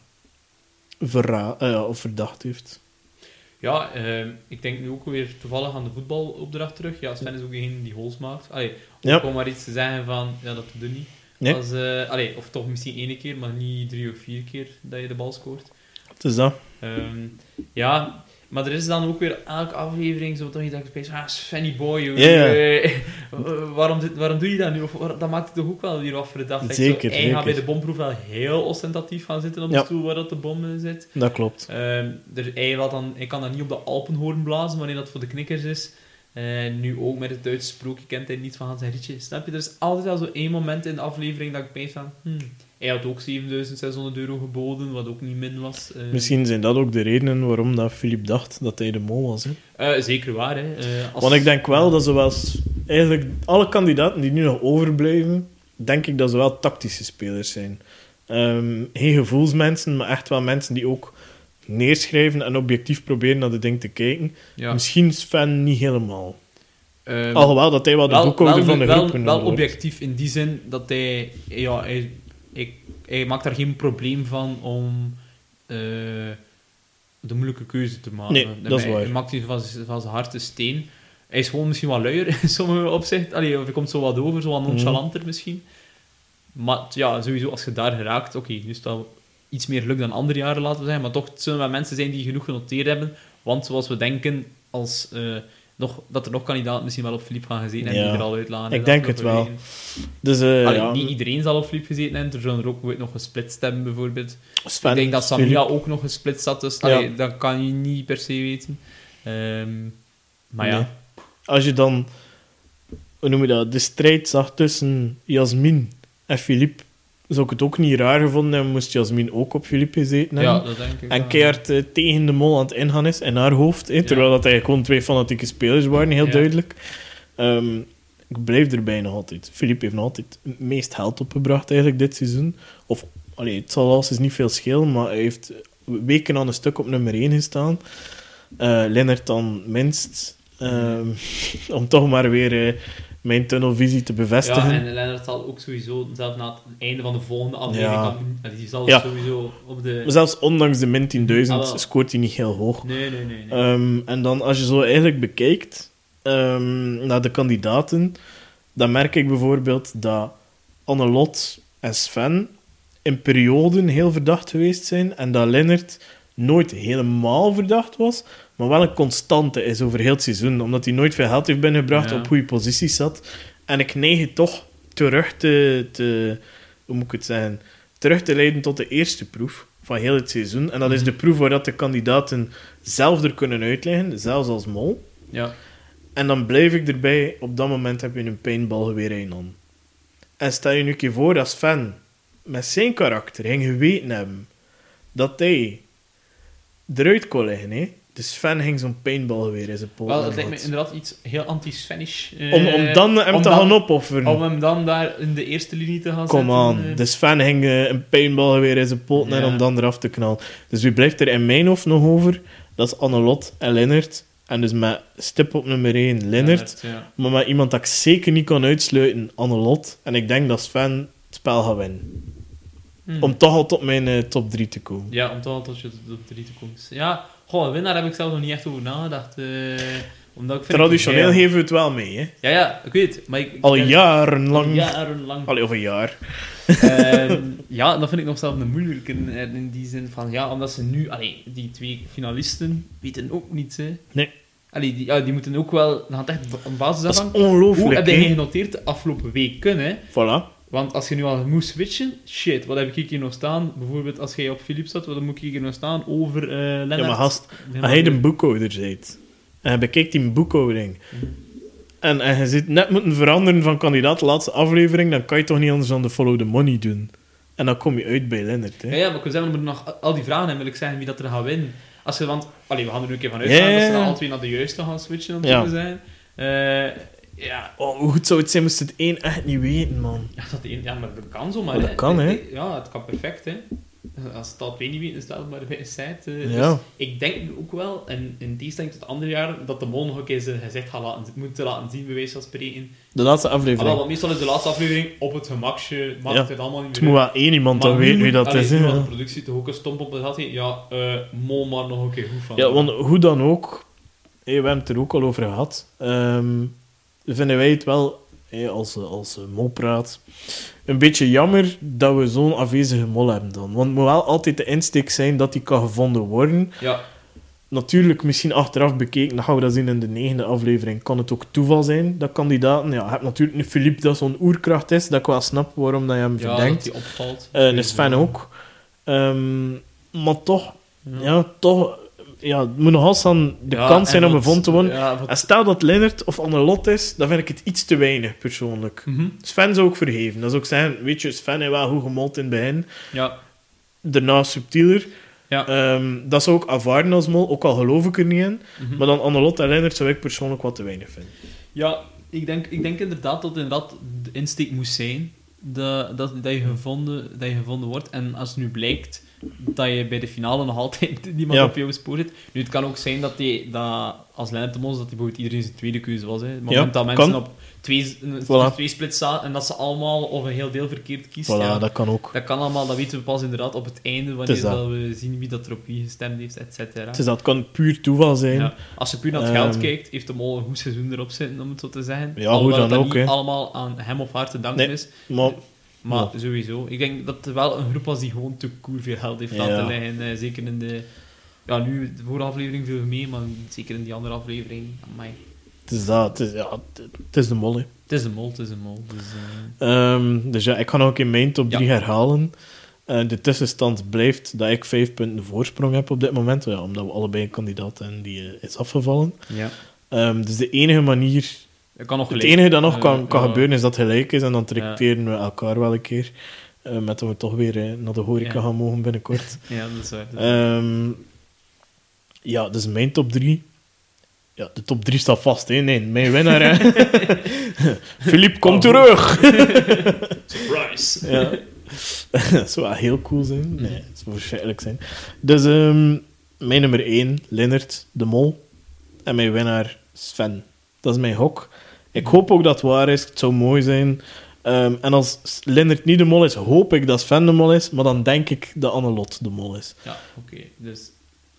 verra- eh, of verdacht heeft. Ja, ehm, ik denk nu ook weer toevallig aan de voetbalopdracht terug. Ja, Sven is ook degene die goals maakt. Allee, om Ja. gewoon maar iets te zeggen van, ja, dat doe je niet. Nee. Als, eh, allee, of toch misschien één keer, maar niet drie of vier keer dat je de bal scoort. Dus dat. Ehm, ja, maar er is dan ook weer elke aflevering zo toch dat ik opeens, ah, Svenny boy, (laughs) waarom, waarom doe je dat nu? Of, dat maakt het toch ook wel weer af voor de dag. Dat ik Zeker, hij gaat bij de bomproef wel heel ostentatief gaan zitten op de Ja. stoel waar dat de bom zit. Dat klopt. Ehm, er, hij, dan, hij kan dan niet op de Alpenhoorn blazen wanneer dat voor de knikkers is. Eh, nu ook met het Duitse sprookje kent hij niet van zijn rietje. Snap je? Er is altijd wel zo één moment in de aflevering dat ik denk van... Hmm, hij had ook 7600 euro geboden, wat ook niet min was. Eh, Misschien zijn dat ook de redenen waarom dat Philippe dacht dat hij de mol was. Hè? eh, zeker waar, hè. Als- Want ik denk wel dat ze wel... Eigenlijk, alle kandidaten die nu nog overblijven, denk ik dat ze wel tactische spelers zijn. Ehm, geen gevoelsmensen, maar echt wel mensen die ook neerschrijven en objectief proberen naar de ding te kijken. Ja. Misschien Sven niet helemaal. Ehm, Alhoewel dat hij wel de wel, boekhouder wel, van de wel, groep wel objectief in die zin dat hij... Ja, hij, hij, hij maakt daar geen probleem van om... eh, de moeilijke keuze te maken. Nee, dat is waar. Hij maakt die van, van zijn hart een steen. Hij is gewoon misschien wat luier in sommige opzichten. Allee, of hij komt zo wat over, zo wat Mhm. nonchalanter misschien. Maar ja, sowieso, als je daar geraakt... Oké, nu het wel iets meer geluk dan andere jaren, laten we zeggen. Maar toch, zullen wel mensen zijn die genoeg genoteerd hebben. Want zoals we denken, als, eh, nog, dat er nog kandidaten misschien wel op Filip gaan gezeten hebben, Ja. die er al uitlaten. Ik denk het wel. Dus eh, Allee, ja, Niet iedereen zal op Filip gezeten hebben. Er zullen er ook ooit nog gesplitst hebben, bijvoorbeeld. Sven, ik denk dat Samira Philippe- ook nog gesplitst zat, dus Ja. dat kan je niet per se weten. Ehm, maar ja. Als je dan, hoe noem je dat, de strijd zag tussen Jasmin en Philippe, zou ik het ook niet raar gevonden hebben, moest Jasmin ook op Philippe gezeten hebben. ja, dat denk ik. En keihard eh, tegen de mol aan het ingaan is in haar hoofd. hè, terwijl dat eigenlijk gewoon twee fanatieke spelers waren, heel Ja. duidelijk. Ehm, ik blijf erbij nog altijd. Philippe heeft nog altijd het meest geld opgebracht eigenlijk dit seizoen. Of, allee, het zal alleszins niet veel schelen, maar hij heeft weken aan een stuk op nummer 1 gestaan. Eh Lennart dan minst. Ehm, (laughs) om toch maar weer eh, mijn tunnelvisie te bevestigen. Ja, en Lennart zal ook sowieso, zelf na het einde van de volgende aflevering, Ja. kan- die zal Ja. sowieso op de... Maar zelfs ondanks de min 10.000 Ah, scoort hij niet heel hoog. Nee, nee, nee. nee. Ehm, en dan als je zo eigenlijk bekijkt ehm, naar de kandidaten, dan merk ik bijvoorbeeld dat Annelot en Sven in perioden heel verdacht geweest zijn en dat Lennart nooit helemaal verdacht was, maar wel een constante is over heel het seizoen, omdat hij nooit veel geld heeft binnengebracht, Ja. op goede posities zat. En ik neig het toch terug te, te... Hoe moet ik het zeggen? Terug te leiden tot de eerste proef van heel het seizoen. En dat is de proef waar dat de kandidaten zelf er kunnen uitleggen, zelfs als mol. ja. En dan blijf ik erbij, op dat moment heb je een paintballgeweer in aan. En stel je nu een keer voor dat Sven met zijn karakter ging geweten hebben dat hij eruit kon liggen. Hè? Dus Sven ging zo'n paintballgeweer in zijn poot. Wel, het lijkt me inderdaad iets heel anti-Svenish. eh, om, om dan hem om te dan- gaan opofferen. Om hem dan daar in de eerste linie te gaan Kom zetten. aan. eh. Dus Sven ging eh, een paintballgeweer in zijn poot en om dan eraf te knallen. Dus wie blijft er in mijn hoofd nog over? Dat is Annelot en Lennart. En dus met stip op nummer 1 Lennart. ja. Maar met iemand dat ik zeker niet kan uitsluiten, Annelot. En ik denk dat Sven het spel gaat winnen. Hm. Om toch al tot mijn top 3 te komen. Ja, om toch tot je op drie te komen. Ja, goh, winnaar heb ik zelf nog niet echt over nagedacht. eh, omdat ik vind Traditioneel het- geven we het wel mee, hè? Ja, ja, ik weet het. Maar ik, Al jarenlang. Jarenlang. Allee, of een jaar. Ehm, (laughs) ja, dat vind ik nog zelf een moeilijke in, die zin van, ja, omdat ze nu, allee, die twee finalisten weten ook niet, hè. Nee. Allee, die, ja, die moeten ook wel, dan gaat echt een basis Dat is afhangen. Hoe ongelooflijk, heb hè? genoteerd de afgelopen weken, hè? Voilà. Want als je nu al moet switchen, shit, wat heb ik hier nog staan? Bijvoorbeeld als jij op Philips zat, wat moet ik hier nog staan over eh Lennart? Ja, maar gast, als jij een boekhouder bent en je bekijkt die boekhouding Mhm. en, en je zit net moeten veranderen van kandidaat de laatste aflevering, dan kan je toch niet anders dan de follow the money doen. En dan kom je uit bij Lennart. Hè. Ja, ja, maar ik wil zeggen, we moeten nog al die vragen en wil ik zeggen wie dat er gaat winnen. Als je, want, allee, we gaan er nu een keer van uitgaan dat ze dan twee naar de juiste gaan switchen om Ja. te zijn. Ja, Oh, hoe goed zou het zijn moest het één echt niet weten, man. ja, dat, ja, maar dat kan zo, maar... Maar dat hè. kan, hè. Ja, het kan perfect, hè. Als het al twee niet weten, staat het maar bij een site. eh. Ja. Dus ik denk ook wel, en in tegenstelling tot andere jaren, dat de mol nog een keer zijn gezicht gaat laten, moeten laten zien, bij wijze van spreken. De laatste Ah, aflevering. wel, want meestal is de laatste aflevering op het gemakje, maakt Ja. het allemaal niet Het meer moet uit. wel één iemand dan weten wie moet- dat allee, is. nu had de productie toch ook een stomp op de had. Ja, eh mol maar nog een keer goed van. Ja, want hoe dan ook, hé, we hebben het er ook al over gehad, ehm, vinden wij het wel, als, als molpraat, een beetje jammer dat we zo'n afwezige mol hebben dan. Want het moet wel altijd de insteek zijn dat die kan gevonden worden. Ja, Natuurlijk, misschien achteraf bekeken, dan gaan we dat zien in de negende aflevering, kan het ook toeval zijn dat kandidaten... Ja, je hebt natuurlijk nu Philippe dat zo'n oerkracht is, dat ik wel snap waarom dat je hem ja verdenkt. dat die opvalt. Eh, een Sven ook. Ehm, maar toch, ja. toch, ja, het moet nog altijd aan de Ja, kans zijn om wat- gevonden te worden. Ja, wat- En stel dat Lennart of Annelot is, dan vind ik het iets te weinig, persoonlijk. Mhm. Sven zou ik vergeven. Dat zou ik zeggen, weet je, Sven is wel goed gemold in het begin. ja, Daarna subtieler. ja. Ehm, dat zou ik afwaarden als mol, ook al geloof ik er niet in. Mhm. Maar dan Annelot en Lennart zou ik persoonlijk wat te weinig vinden. Ja, ik denk, ik denk inderdaad dat inderdaad de insteek moest zijn dat, dat, dat, je gevonden, dat je gevonden wordt. En als het nu blijkt dat je bij de finale nog altijd (laughs) niemand Ja. op jouw spoor zit. Nu, het kan ook zijn dat, die, dat als Lennart de dat hij bijvoorbeeld iedereen zijn tweede keuze was. Hè. Het moment Ja, dat mensen kan. op twee, Voilà. twee splits zaten en dat ze allemaal of een heel deel verkeerd kiezen. Voilà, ja, dat kan ook. dat kan allemaal, dat weten we pas inderdaad op het einde, wanneer dat. dat we zien wie dat er op wie gestemd heeft, et cetera. Het is dat kan puur toeval zijn. Ja. Als je puur naar het geld Ehm. kijkt, heeft de mol een goed seizoen erop zitten, om het zo te zeggen. Ja, Alhoewel hoe dan dat ook, niet allemaal aan hem of haar te danken Nee. is. Maar Maar Ja. sowieso. Ik denk dat er wel een groep was die gewoon te koer veel geld heeft laten liggen. eh, zeker in de... Ja, nu, de vorige aflevering viel mee, maar zeker in die andere aflevering. Amai. het is dat. Het is, ja, het, het is de mol, hè. Het is een mol, het is een mol. Dus, eh, Ehm, dus ja, ik ga nog een keer mijn top Ja. 3 herhalen. Eh, de tussenstand blijft dat ik vijf punten voorsprong heb op dit moment. Ja, omdat we allebei een kandidaat hebben die is afgevallen. ja. Ehm, dus de enige manier... Het kan nog Het enige dat nog Eh, kan, kan gebeuren is dat het gelijk is. En dan tracteren we elkaar wel een keer. Eh, met dat we toch weer eh, naar de horeca gaan mogen binnenkort. (laughs) Ja, dat is waar. dat is waar. Ehm, ja, dus mijn top 3. Ja, de top 3 staat vast. Hè? Nee, mijn winnaar. (laughs) Philippe, kom Oh, terug! (laughs) Surprise! Ja. dat zou wel heel cool zijn. Nee, het zou verschrikkelijk zijn. Dus ehm, mijn nummer 1, Lennart de Mol. En mijn winnaar, Sven. Dat is mijn hok. Ik hoop ook dat het waar is. Het zou mooi zijn. Ehm, en als Lennart niet de mol is, hoop ik dat Sven de mol is. Maar dan denk ik dat Annelot de mol is. Ja, oké. Dus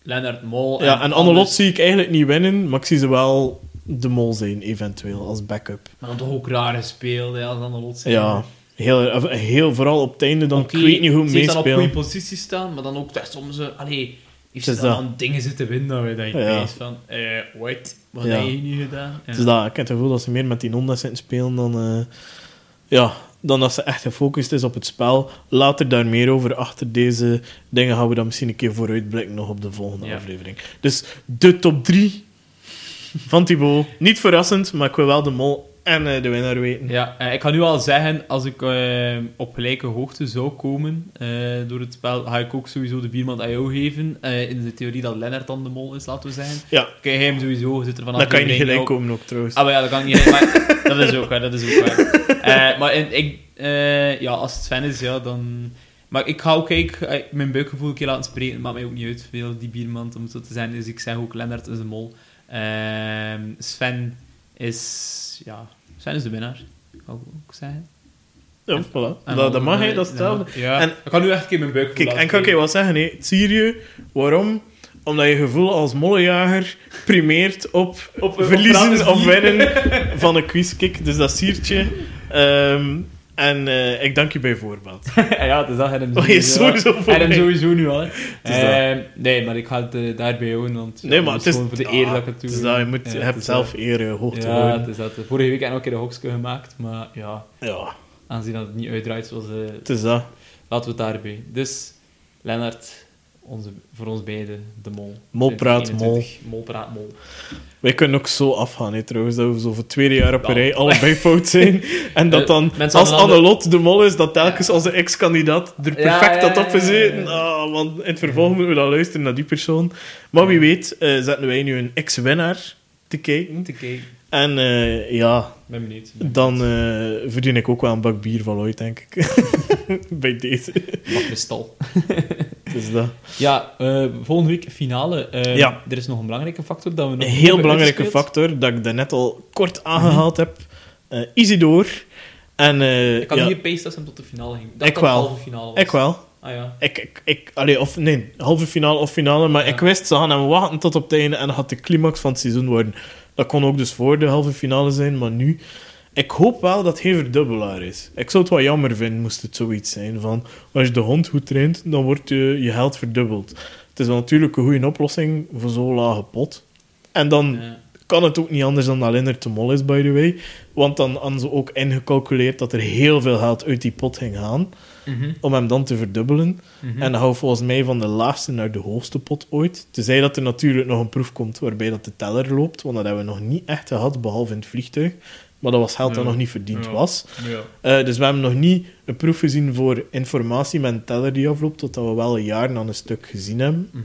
Lennart Mol... Ja, en Annelot anders- zie ik eigenlijk niet winnen. Maar ik zie ze wel de mol zijn, eventueel, als backup. Maar dan toch ook raar gespeeld, hè, als Annelot zijn. Ja, heel, heel vooral op het einde. Dan Oké, ik weet niet hoe ze heeft dan op meespelen. goede positie staan, maar dan ook echt soms... eh, allee, heeft ze is dan aan dingen zitten winnen dat je Ja. van... Eh, what? Wat Ja. heb je nu gedaan? Ja. Dus dat, ik heb het gevoel dat ze meer met die Honda zitten spelen dan, eh, ja, dan dat ze echt gefocust is op het spel. Later daar meer over. Achter deze dingen gaan we dan misschien een keer vooruitblikken nog op de volgende Ja. aflevering. Dus de top 3 van Thibaut. Niet verrassend, maar ik wil wel de mol en eh, de winnaar weten. Ja, eh, ik kan nu al zeggen, als ik eh, op gelijke hoogte zou komen door het spel, ga ik ook sowieso de bierman aan jou geven. Eh, in de theorie dat Lennart dan de mol is, laten we zeggen. Ja, Kijk, hij hem sowieso, zit er vanaf dan kan je niet gelijk komen ook trouwens. Ah, maar ja, dat kan ik niet. Maar (laughs) dat is ook waar, dat is ook waar. Maar in, ik, ja, als het Sven is, ja, dan... Maar ik ga ook kijk, mijn buikgevoel een keer laten spreken. Het maakt mij ook niet uit, veel die bierman, om het zo te zijn. Dus ik zeg ook, Lennart is een mol. Ehm, Sven is... Ja, Sven is de winnaar. Ik ook zeggen. Ja, voilà. En Dat, mag eh, dat is hetzelfde. Ja, En- ik ga nu echt een keer mijn buikgevoel Kijk, en kan ik je wat zeggen? hè? Zie je waarom? Omdat je gevoel als mollejager primeert op, Op- verliezen of winnen (laughs) van een quizkick. Dus dat siertje. Ehm, en eh, ik dank je bij voorbaat. (laughs) ja, het is dat. Hem Oh, je is sowieso, sowieso voor hij hem mij. sowieso nu al. is Ehm, nee, maar ik ga het eh, daarbij houden, want Nee, ja, maar het is, gewoon voor de eer ah, dat ik het doe. het is dat, je, moet, Ja, je hebt zelf dat. eer eh, hoog te Ja, houden. het is dat. Vorige week heb ik nog een keer een hokje gemaakt, maar ja, Ja, aangezien dat het niet uitdraait zoals... het is dat. laten we het daarbij. Dus, Lennart, onze, voor ons beiden de mol. Mol praat 2021. Mol praat mol. Wij kunnen ook zo afgaan, hè, trouwens, dat we zo voor tweede jaar op een rij allebei fout zijn. (laughs) En dat Eh, dan, als Annelot de mol is, dat telkens onze ex-kandidaat er perfect Ja, ja, had ja, opgezeten. Ah, want in het vervolg moeten we dan luisteren naar die persoon. Maar wie weet, eh, zetten wij nu een ex-winnaar te kijken. Te kijken. En eh, ja, Ben benieuwd. Ben dan eh, verdien ik ook wel een bak bier van ooit, denk ik. (laughs) Bij deze. benieuwd. kristal. (laughs) Dus dat. Ja, eh, volgende week finale. Ja. Er is nog een belangrijke factor dat we nog Een niet heel belangrijke uitgespeeld. factor, dat ik daarnet al kort aangehaald heb. eh Isidor. En Ik kan ja, hier paste als hem tot de finale ging. Dat Ik dat wel. halve finale was. ik wel. Ah ja. Ik, ik, ik, allee, of nee, halve finale of finale, maar Ja. ik wist, ze gaan hem wachten tot op het einde en dat gaat de climax van het seizoen worden. Dat kon ook dus voor de halve finale zijn, maar nu... Ik hoop wel dat geen verdubbelaar is. Ik zou het wel jammer vinden, moest het zoiets zijn van... Als je de hond goed traint, dan wordt je, je geld verdubbeld. Het is wel natuurlijk een goede oplossing voor zo'n lage pot. En dan Ja. kan het ook niet anders dan dat Lennart de Mol is, by the way. Want dan hadden ze ook ingecalculeerd dat er heel veel geld uit die pot ging gaan, Mhm, om hem dan te verdubbelen. mhm. En dan gaan we volgens mij van de laagste naar de hoogste pot ooit. Tenzij dat er natuurlijk nog een proef komt waarbij dat de teller loopt, want dat hebben we nog niet echt gehad, behalve in het vliegtuig. Maar dat was geld dat Ja. nog niet verdiend Ja. was. Ja. Eh, dus we hebben nog niet een proef gezien voor informatie met een teller die afloopt, totdat we wel een jaar aan een stuk gezien hebben. Mhm.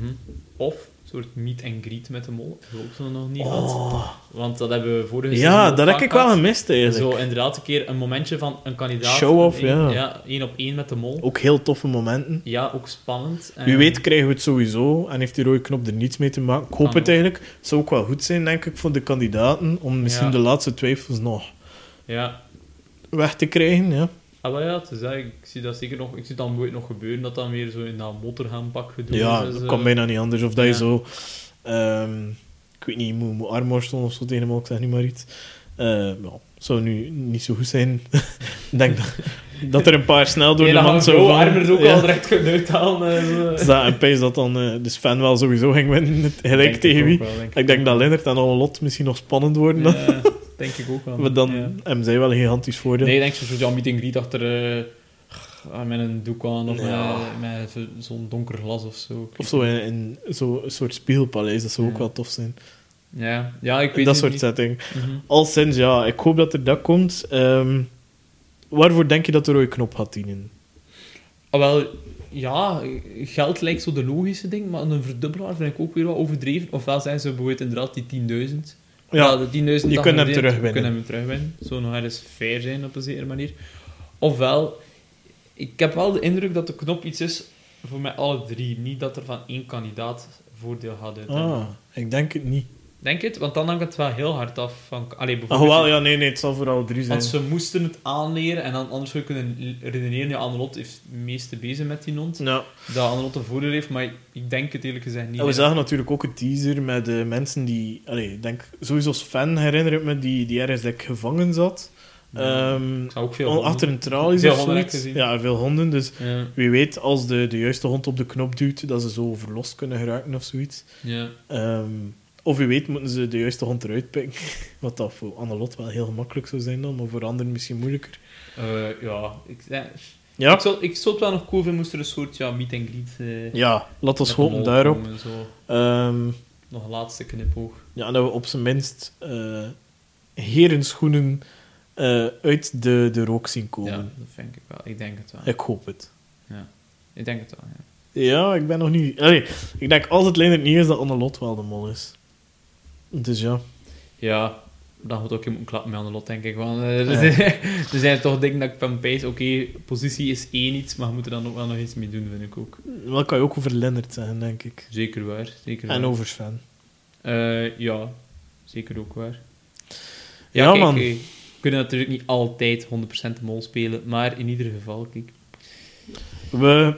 Of soort meet and greet met de mol. Dat hebben we ook zo nog niet gehad. Oh. Want dat hebben we vorige Ja, dat heb ik wel gemist eigenlijk. Zo inderdaad een keer een momentje van een kandidaat. Show-off, Een- ja. Ja, één op één met de mol. Ook heel toffe momenten. Ja, ook spannend. Wie En- weet krijgen we het sowieso en heeft die rode knop er niets mee te maken. Ik hoop het eigenlijk. Het zou ook wel goed zijn, denk ik, voor de kandidaten om misschien Ja. de laatste twijfels nog Ja. weg te krijgen. Ja. Ah, ja, ik zie dat zeker nog, ik zie dat nooit nog gebeuren, dat dan weer zo in dat motorhaanpak gedoe Ja, is. dat Dus, kan eh, bijna niet anders. Of dat je ja. zo... ehm, ik weet niet, je moet, of zo tegen hem, ik zeg niet maar iets. Eh ja, zou nu niet zo goed zijn. (laughs) ik denk dat, dat er een paar snel door Nee, de man zo vallen. armers ook Ja. al direct kunnen uithalen. eh. Dus dat, en Pijs dat dan eh, de Sven wel sowieso ging winnen, het- gelijk tegen wie. wel, denk Ik denk dat Lennart en alle lot misschien nog spannend worden. (laughs) denk ik ook wel. Maar dan Ja. hebben zij wel een gigantisch voordeel. Nee, ik denk zo zo'n meeting greet achter eh, ah, met een doek aan of Ja. met, met zo- zo'n donker glas of zo. Of zo in, in zo'n soort spiegelpaleis, dat zou ook wel tof zijn. Ja, ja ik weet dat soort niet. setting. Mhm. Al sinds, ja, ik hoop dat er dat komt. Ehm, waarvoor denk je dat de rode knop gaat dienen? Ah, wel, ja, geld lijkt zo de logische ding, maar een verdubbelaar vind ik ook weer wat overdreven. Ofwel zijn ze bijvoorbeeld inderdaad die 10.000. Ja, de 10.000 je kunt hem terugwinnen. Kunnen hem terugwinnen. Zou nog eens fair zijn op een zekere manier. Ofwel, ik heb wel de indruk dat de knop iets is voor mij alle drie. Niet dat er van één kandidaat voordeel gaat uit. Ah, ik denk het niet. Denk het? Want dan hangt het wel heel hard af van... Allee, Ah, bijvoorbeeld... wel, ja, nee, nee, het zal voor alle drie zijn. Want ze moesten het aanleren en dan anders zou je kunnen redeneren. Ja, Annelot heeft het meeste bezig met die hond. Ja. Dat Annelot een voordeel heeft, maar ik denk het eerlijk gezegd niet. En we zagen natuurlijk ook een teaser met de mensen die... Allee, ik denk, sowieso als fan herinner ik me, die, die ergens like, gevangen zat. Ja. Ehm, Ik zou ook veel honden- achter een tralies Veel of zoiets. ik gezien. Ja, veel honden. Dus Ja, wie weet, als de, de juiste hond op de knop duwt, dat ze zo verlost kunnen geraken of zoiets. ja. Ehm, of wie weet moeten ze de juiste hond eruit pikken. (laughs) Wat dat voor Annelot wel heel gemakkelijk zou zijn dan, maar voor anderen misschien moeilijker. Eh, ja, ik, ja. Ja, Ik, zou, ik zou het wel nog cool vinden moest er een soort ja, meet and greet eh, ja laat ons hopen daarop. Ehm, Nog een laatste knipoog. ja, dat we op zijn minst eh herenschoenen uit de, de rook zien komen. Ja, dat vind ik wel. Ik denk het wel. Ik hoop het. Ik denk het wel, ja. Ja, ik ben nog niet... Allee, ik denk als het Leonard niet is, dat Annelot wel de mol is. Dus ja. Ja, dan moet ook iemand klappen met aan de lot, denk ik. Want, eh, (laughs) er, zijn, er zijn toch dingen dat ik van pijs, oké, positie is één iets, maar we moeten er dan ook wel nog iets mee doen, vind ik ook. Dat kan je ook over Lennart zeggen, denk ik. Zeker waar, zeker En waar. over Sven. Eh, ja, zeker ook waar. Ja, kijk, man. eh, we kunnen natuurlijk niet altijd 100% de mol spelen, maar in ieder geval, kijk. We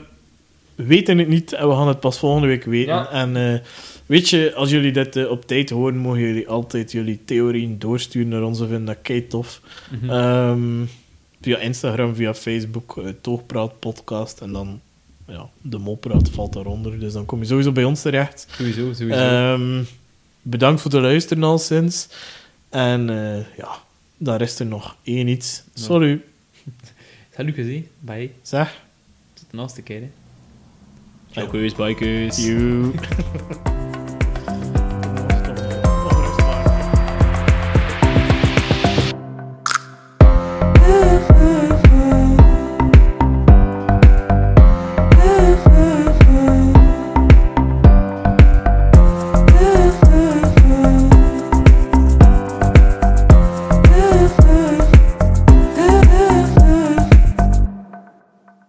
weten het niet en we gaan het pas volgende week weten. Ja. En eh, weet je, als jullie dit eh, op tijd horen, mogen jullie altijd jullie theorieën doorsturen naar ons. We vinden dat kei tof. Mhm. Ehm, via Instagram, via Facebook, eh, Toogpraat podcast. En dan, ja, de Molpraat valt daaronder. Dus dan kom je sowieso bij ons terecht. sowieso, sowieso. Ehm, bedankt voor het luisteren al sinds. En ja, daar is er nog één iets. Sorry, (laughs) Salut gezien, bye. zeg. Tot de laatste keer, hè. Bikers, bikers. You. (laughs)